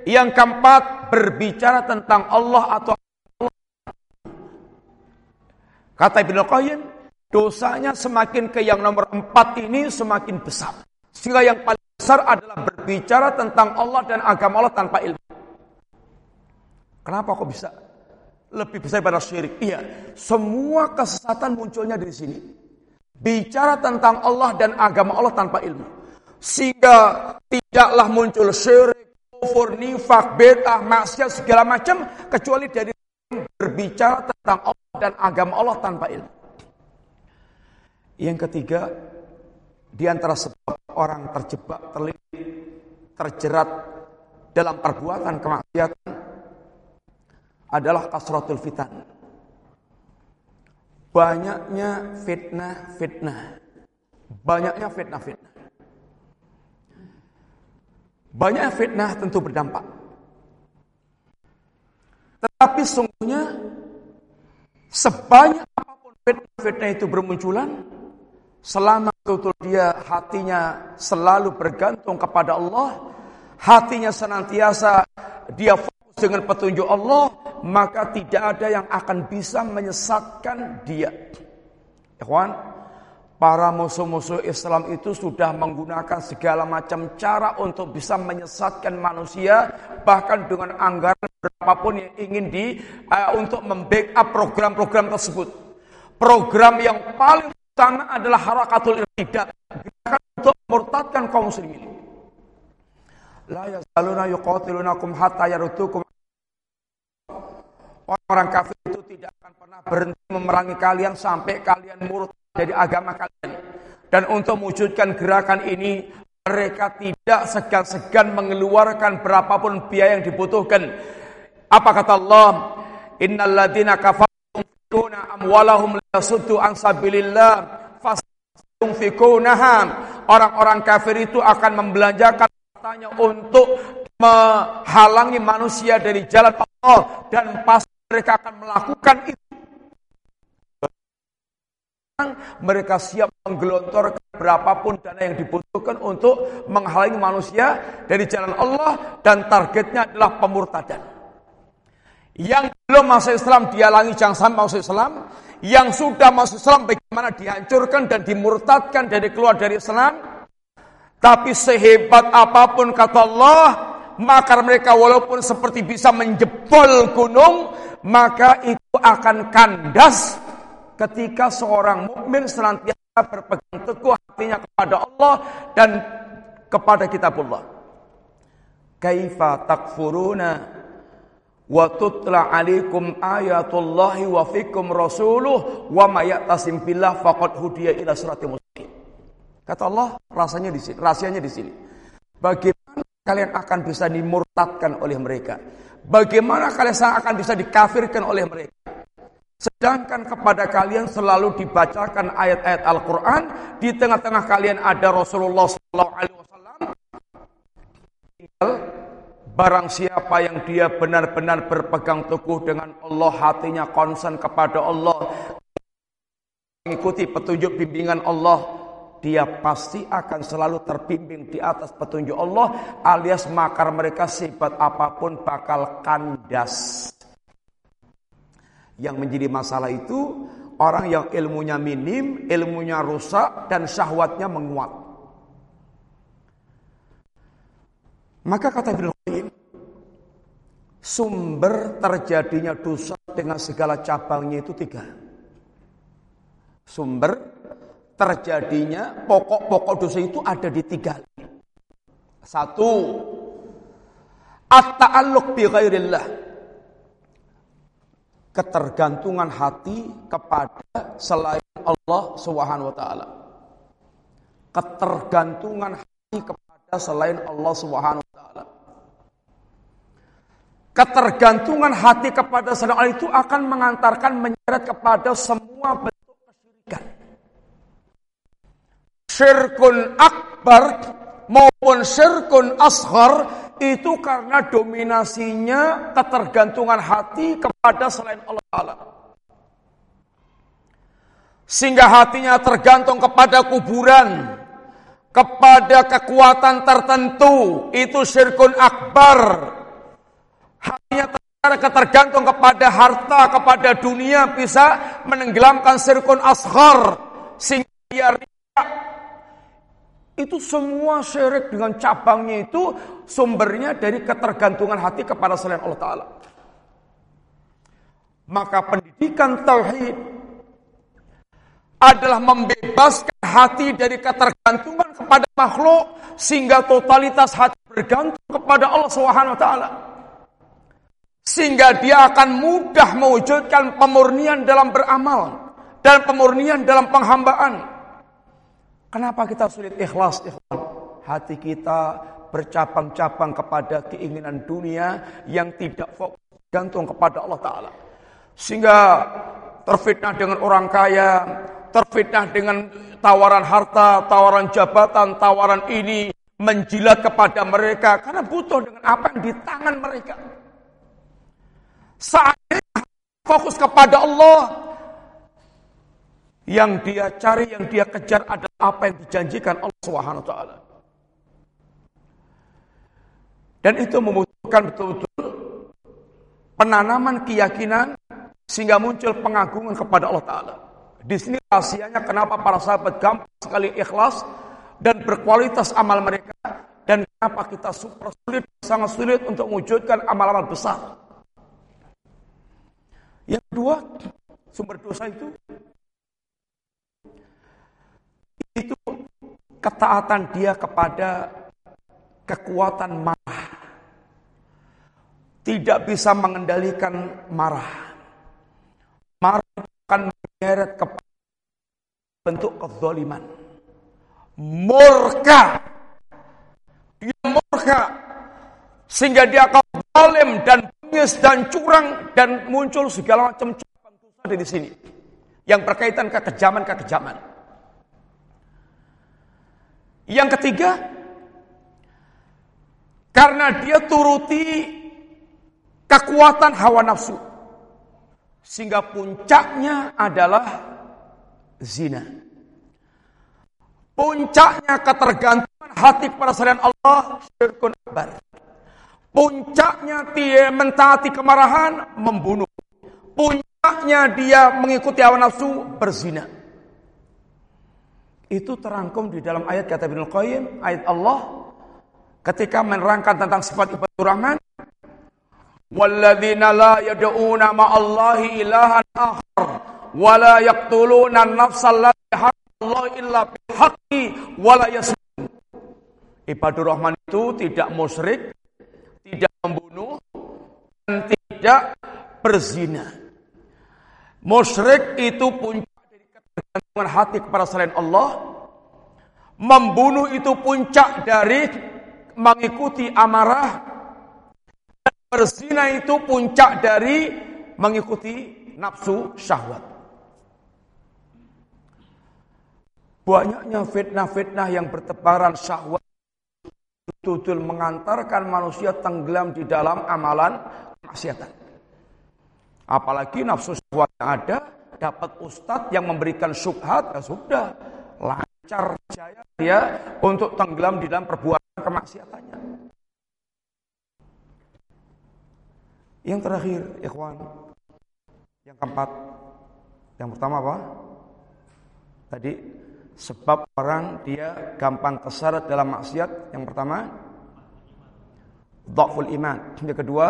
Yang keempat, berbicara tentang Allah atau Allah. Kata Ibnu Qayyim, dosanya semakin ke yang nomor empat ini semakin besar. Sehingga yang paling besar adalah berbicara tentang Allah dan agama Allah tanpa ilmu. Kenapa kok bisa lebih besar daripada syirik? Iya, semua kesesatan munculnya dari sini. Bicara tentang Allah dan agama Allah tanpa ilmu. Sehingga tidaklah muncul syirik, kufur, nifak, bid'ah, maksiat segala macam kecuali dari berbicara tentang Allah dan agama Allah tanpa ilmu. Yang ketiga, di antara sebab orang terjebak, terlilit, terjerat dalam perbuatan kemaksiatan adalah kasratul fitan. Banyaknya fitnah-fitnah. Banyaknya fitnah-fitnah. Banyak fitnah tentu berdampak. Tetapi sungguhnya sebanyak apa pun fitnah-fitnah itu bermunculan, Selama betul dia hatinya selalu bergantung kepada Allah, hatinya senantiasa dia dengan petunjuk Allah, maka tidak ada yang akan bisa menyesatkan dia. Ikhwan, para musuh-musuh Islam itu sudah menggunakan segala macam cara untuk bisa menyesatkan manusia, bahkan dengan anggaran berapapun yang ingin di uh, untuk membackup program-program tersebut. Program yang paling Utama adalah harakatul irtidat, gerakan untuk murtadkan kaum muslimin. La yazaluna yuqatilunakum hatta yarutukum Orang-orang kafir itu tidak akan pernah berhenti memerangi kalian sampai kalian murtad dari agama kalian. Dan untuk mewujudkan gerakan ini, mereka tidak segan-segan mengeluarkan berapapun biaya yang dibutuhkan. Apa kata Allah? Innal ladina kafar yunfikuna amwalahum liyasuddu an sabilillah orang-orang kafir itu akan membelanjakan hartanya untuk menghalangi manusia dari jalan Allah dan pasti mereka akan melakukan itu mereka siap menggelontorkan berapapun dana yang dibutuhkan untuk menghalangi manusia dari jalan Allah dan targetnya adalah pemurtadan. Yang belum masuk Islam dihalangi jangan sampai masuk Islam. Yang sudah masuk Islam bagaimana dihancurkan dan dimurtadkan dari keluar dari Islam. Tapi sehebat apa pun kata Allah, maka mereka walaupun seperti bisa menjebol gunung, maka itu akan kandas ketika seorang mukmin senantiasa berpegang teguh hatinya kepada Allah dan kepada kitabullah. Kaifa takfuruna wa tutla alaikum ayatullahi wa fikum rasuluh wa may ya'tasim billah faqad hudiya ila siratal mustaqim. Kata Allah, rasanya di sini, rahasianya di sini. Bagaimana kalian akan bisa dimurtadkan oleh mereka? Bagaimana kalian akan bisa dikafirkan oleh mereka? Sedangkan kepada kalian selalu dibacakan ayat-ayat Al-Quran, di tengah-tengah kalian ada Rasulullah SAW. Barang siapa yang dia benar-benar berpegang teguh dengan Allah, hatinya konsen kepada Allah, mengikuti petunjuk bimbingan Allah, dia pasti akan selalu terbimbing di atas petunjuk Allah, alias makar mereka sifat apa pun bakal kandas. Yang menjadi masalah itu orang yang ilmunya minim, ilmunya rusak, dan syahwatnya menguat. Maka kata Ibnu Qayyim, sumber terjadinya dosa dengan segala cabangnya itu tiga. Sumber terjadinya pokok-pokok dosa itu ada di tiga. Satu, at-ta'alluq bi ghairillah. Ketergantungan hati kepada selain Allah Subhanahu wa taala. Ketergantungan hati kepada selain Allah Subhanahu wa taala. Ketergantungan hati kepada selain Allah itu akan mengantarkan menyeret kepada semua bentuk kesyirikan. Syirkun akbar maupun syirkun asghar itu karena dominasinya ketergantungan hati kepada selain Allah Ta'ala. Sehingga hatinya tergantung kepada kuburan, kepada kekuatan tertentu, itu syirkun akbar. Hatinya tergantung kepada harta, kepada dunia, bisa menenggelamkan syirkun asghar. Sehingga dia itu semua syirik dengan cabangnya itu sumbernya dari ketergantungan hati kepada selain Allah Ta'ala. Maka pendidikan tauhid adalah membebaskan hati dari ketergantungan kepada makhluk sehingga totalitas hati bergantung kepada Allah Subhanahu wa taala. Sehingga dia akan mudah mewujudkan pemurnian dalam beramal dan pemurnian dalam penghambaan. Kenapa kita sulit ikhlas, ikhwan? Hati kita bercabang-cabang kepada keinginan dunia yang tidak fokus gantung kepada Allah Ta'ala. Sehingga terfitnah dengan orang kaya, terfitnah dengan tawaran harta, tawaran jabatan, tawaran ini, menjilat kepada mereka karena butuh dengan apa yang di tangan mereka. Saat fokus kepada Allah, yang dia cari, yang dia kejar adalah apa yang dijanjikan Allah taala. Dan itu membutuhkan betul-betul penanaman keyakinan sehingga muncul pengagungan kepada Allah taala. Di sini rahasianya kenapa para sahabat gampang sekali ikhlas dan berkualitas amal mereka dan kenapa kita super sulit sangat sulit untuk mewujudkan amal-amal besar. Yang kedua, sumber dosa itu itu ketaatan dia kepada kekuatan marah. Tidak bisa mengendalikan marah. Marah akan menyeret ke bentuk kezaliman. Murka. Dia murka. Sehingga dia akan zalim dan bengis dan curang dan muncul segala macam cabang dosa dari sini. Yang berkaitan kekejaman-kekejaman. Yang ketiga, karena dia turuti kekuatan hawa nafsu. Sehingga puncaknya adalah zina. Puncaknya ketergantungan hati kepada selain Allah syirkun akbar. Puncaknya dia mentaati kemarahan, membunuh. Puncaknya dia mengikuti hawa nafsu, berzina. Itu terangkum di dalam ayat kata Ibnu Qayyim, ayat Allah ketika menerangkan tentang sifat ibadur rahman. Walladzina la yad'una ma'allahi ilahan akhar wa la yaqtuluna an-nafsa allati Allah illa bihaqqi wa la yasmun. Ibadur Rahman itu tidak musyrik, tidak membunuh, dan tidak berzina. Musyrik itu punya Bergantungan hati kepada selain Allah. Membunuh itu puncak dari mengikuti amarah. Dan berzina itu puncak dari mengikuti nafsu syahwat. Banyaknya fitnah-fitnah yang bertebaran syahwat betul mengantarkan manusia tenggelam di dalam amalan kemaksiatan. Apalagi nafsu syahwat yang ada dapat ustadz yang memberikan subhat, ya sudah lancar jaya dia untuk tenggelam di dalam perbuatan kemaksiatannya. Yang terakhir, ikhwan, yang keempat, yang pertama apa? Tadi sebab orang dia gampang keseret dalam maksiat. Yang pertama, dhaful iman. Yang kedua,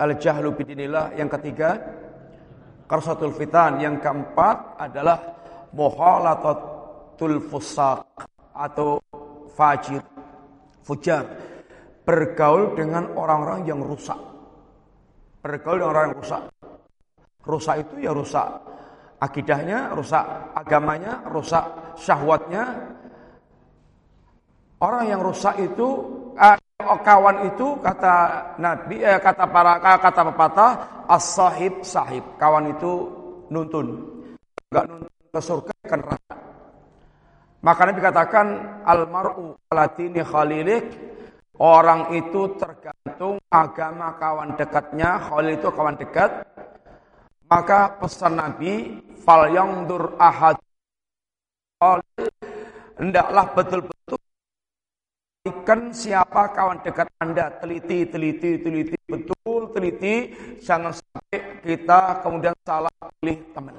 al-jahlu bidinillah. Yang ketiga, Karsatul fitan yang keempat adalah muhalatatul fusak atau fajir, fujar. Bergaul dengan orang-orang yang rusak. Bergaul dengan orang yang rusak. Rusak itu ya rusak akidahnya, rusak agamanya, rusak syahwatnya, Orang yang rusak itu eh, kawan itu kata Nabi eh, kata para kata pepatah as-sahib sahib. Kawan itu nuntun. Enggak nuntun ke surga ke neraka. Maka Nabi katakan almaru alatini khalilik orang itu tergantung agama kawan dekatnya, khalil itu kawan dekat. Maka pesan Nabi fal dur ahad hendaklah betul-betul Ikan siapa kawan dekat Anda, teliti, teliti, teliti, betul, teliti, jangan sampai kita kemudian salah pilih teman.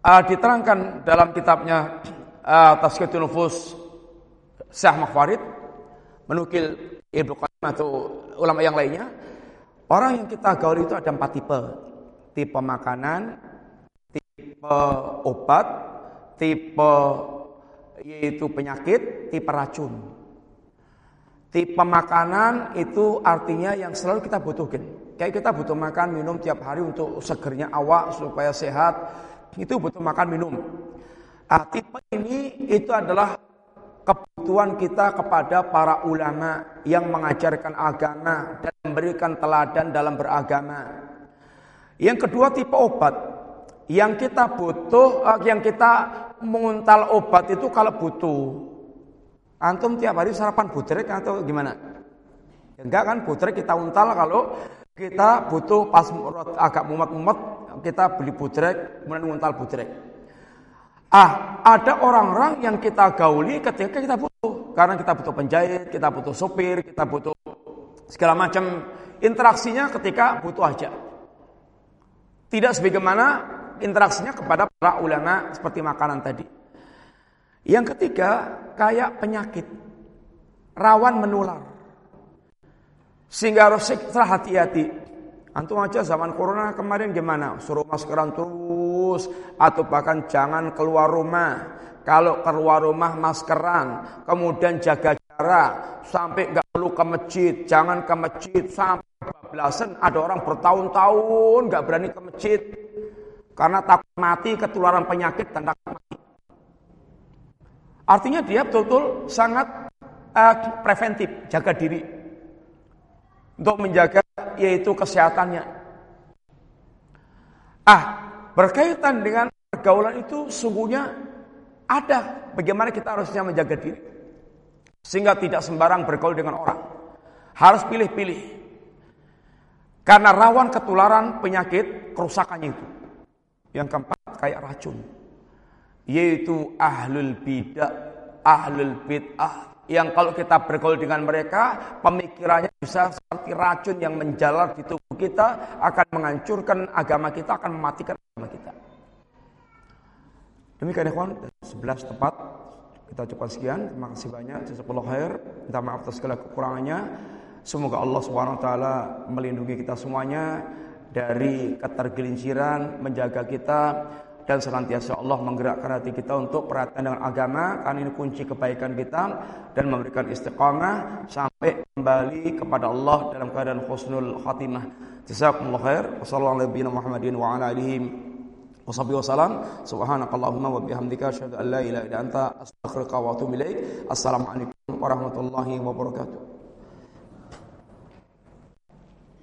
Uh, diterangkan dalam kitabnya uh, Tazkiyatul Nufus Syekh Makhwarid menukil Ibnu Qayyim atau ulama yang lainnya, orang yang kita gaul itu ada empat tipe. Tipe makanan, tipe obat, tipe yaitu penyakit, tipe racun. Tipe makanan itu artinya yang selalu kita butuhkan. Kayak kita butuh makan, minum tiap hari untuk segernya awak supaya sehat. Itu butuh makan, minum. Nah, tipe ini itu adalah kebutuhan kita kepada para ulama yang mengajarkan agama dan memberikan teladan dalam beragama. Yang kedua tipe obat yang kita butuh, eh, yang kita menguntal obat itu kalau butuh. Antum tiap hari sarapan butrek atau gimana? Enggak kan butrek kita untal kalau kita butuh pas agak mumet-mumet kita beli butrek kemudian untal butrek. Ah, ada orang-orang yang kita gauli ketika kita butuh. Karena kita butuh penjahit, kita butuh sopir, kita butuh segala macam interaksinya ketika butuh aja. Tidak sebagaimana interaksinya kepada para ulama seperti makanan tadi. Yang ketiga, kayak penyakit. Rawan menular. Sehingga harus ekstra hati-hati. Antum aja zaman corona kemarin gimana? Suruh maskeran terus atau bahkan jangan keluar rumah. Kalau keluar rumah maskeran, kemudian jaga jarak sampai nggak perlu ke masjid, jangan ke masjid sampai belasan ada orang bertahun-tahun nggak berani ke masjid karena takut mati ketularan penyakit dan takut mati. Artinya dia betul-betul sangat uh, preventif, jaga diri. Untuk menjaga yaitu kesehatannya. Ah, berkaitan dengan pergaulan itu sungguhnya ada bagaimana kita harusnya menjaga diri. Sehingga tidak sembarang bergaul dengan orang. Harus pilih-pilih. Karena rawan ketularan penyakit kerusakannya itu. Yang keempat kayak racun. Yaitu ahlul bidah, ahlul bid'ah. Yang kalau kita bergaul dengan mereka, pemikirannya bisa seperti racun yang menjalar di tubuh kita, akan menghancurkan agama kita, akan mematikan agama kita. Demikian ikhwan, 11 tepat. Kita cukup sekian. Terima kasih banyak. Jazakallahu khair. Minta maaf atas segala kekurangannya. Semoga Allah taala melindungi kita semuanya dari ketergelinciran, menjaga kita dan senantiasa Allah menggerakkan hati kita untuk perhatian dengan agama karena ini kunci kebaikan kita dan memberikan istiqamah sampai kembali kepada Allah dalam keadaan husnul khatimah. Jazakumullah khair. Wassalamualaikum Muhammadin wa ala alihi washabihi wasallam. Subhanakallahumma wa bihamdika asyhadu an la ilaha illa anta astaghfiruka wa atubu ilaik. Assalamualaikum warahmatullahi wabarakatuh.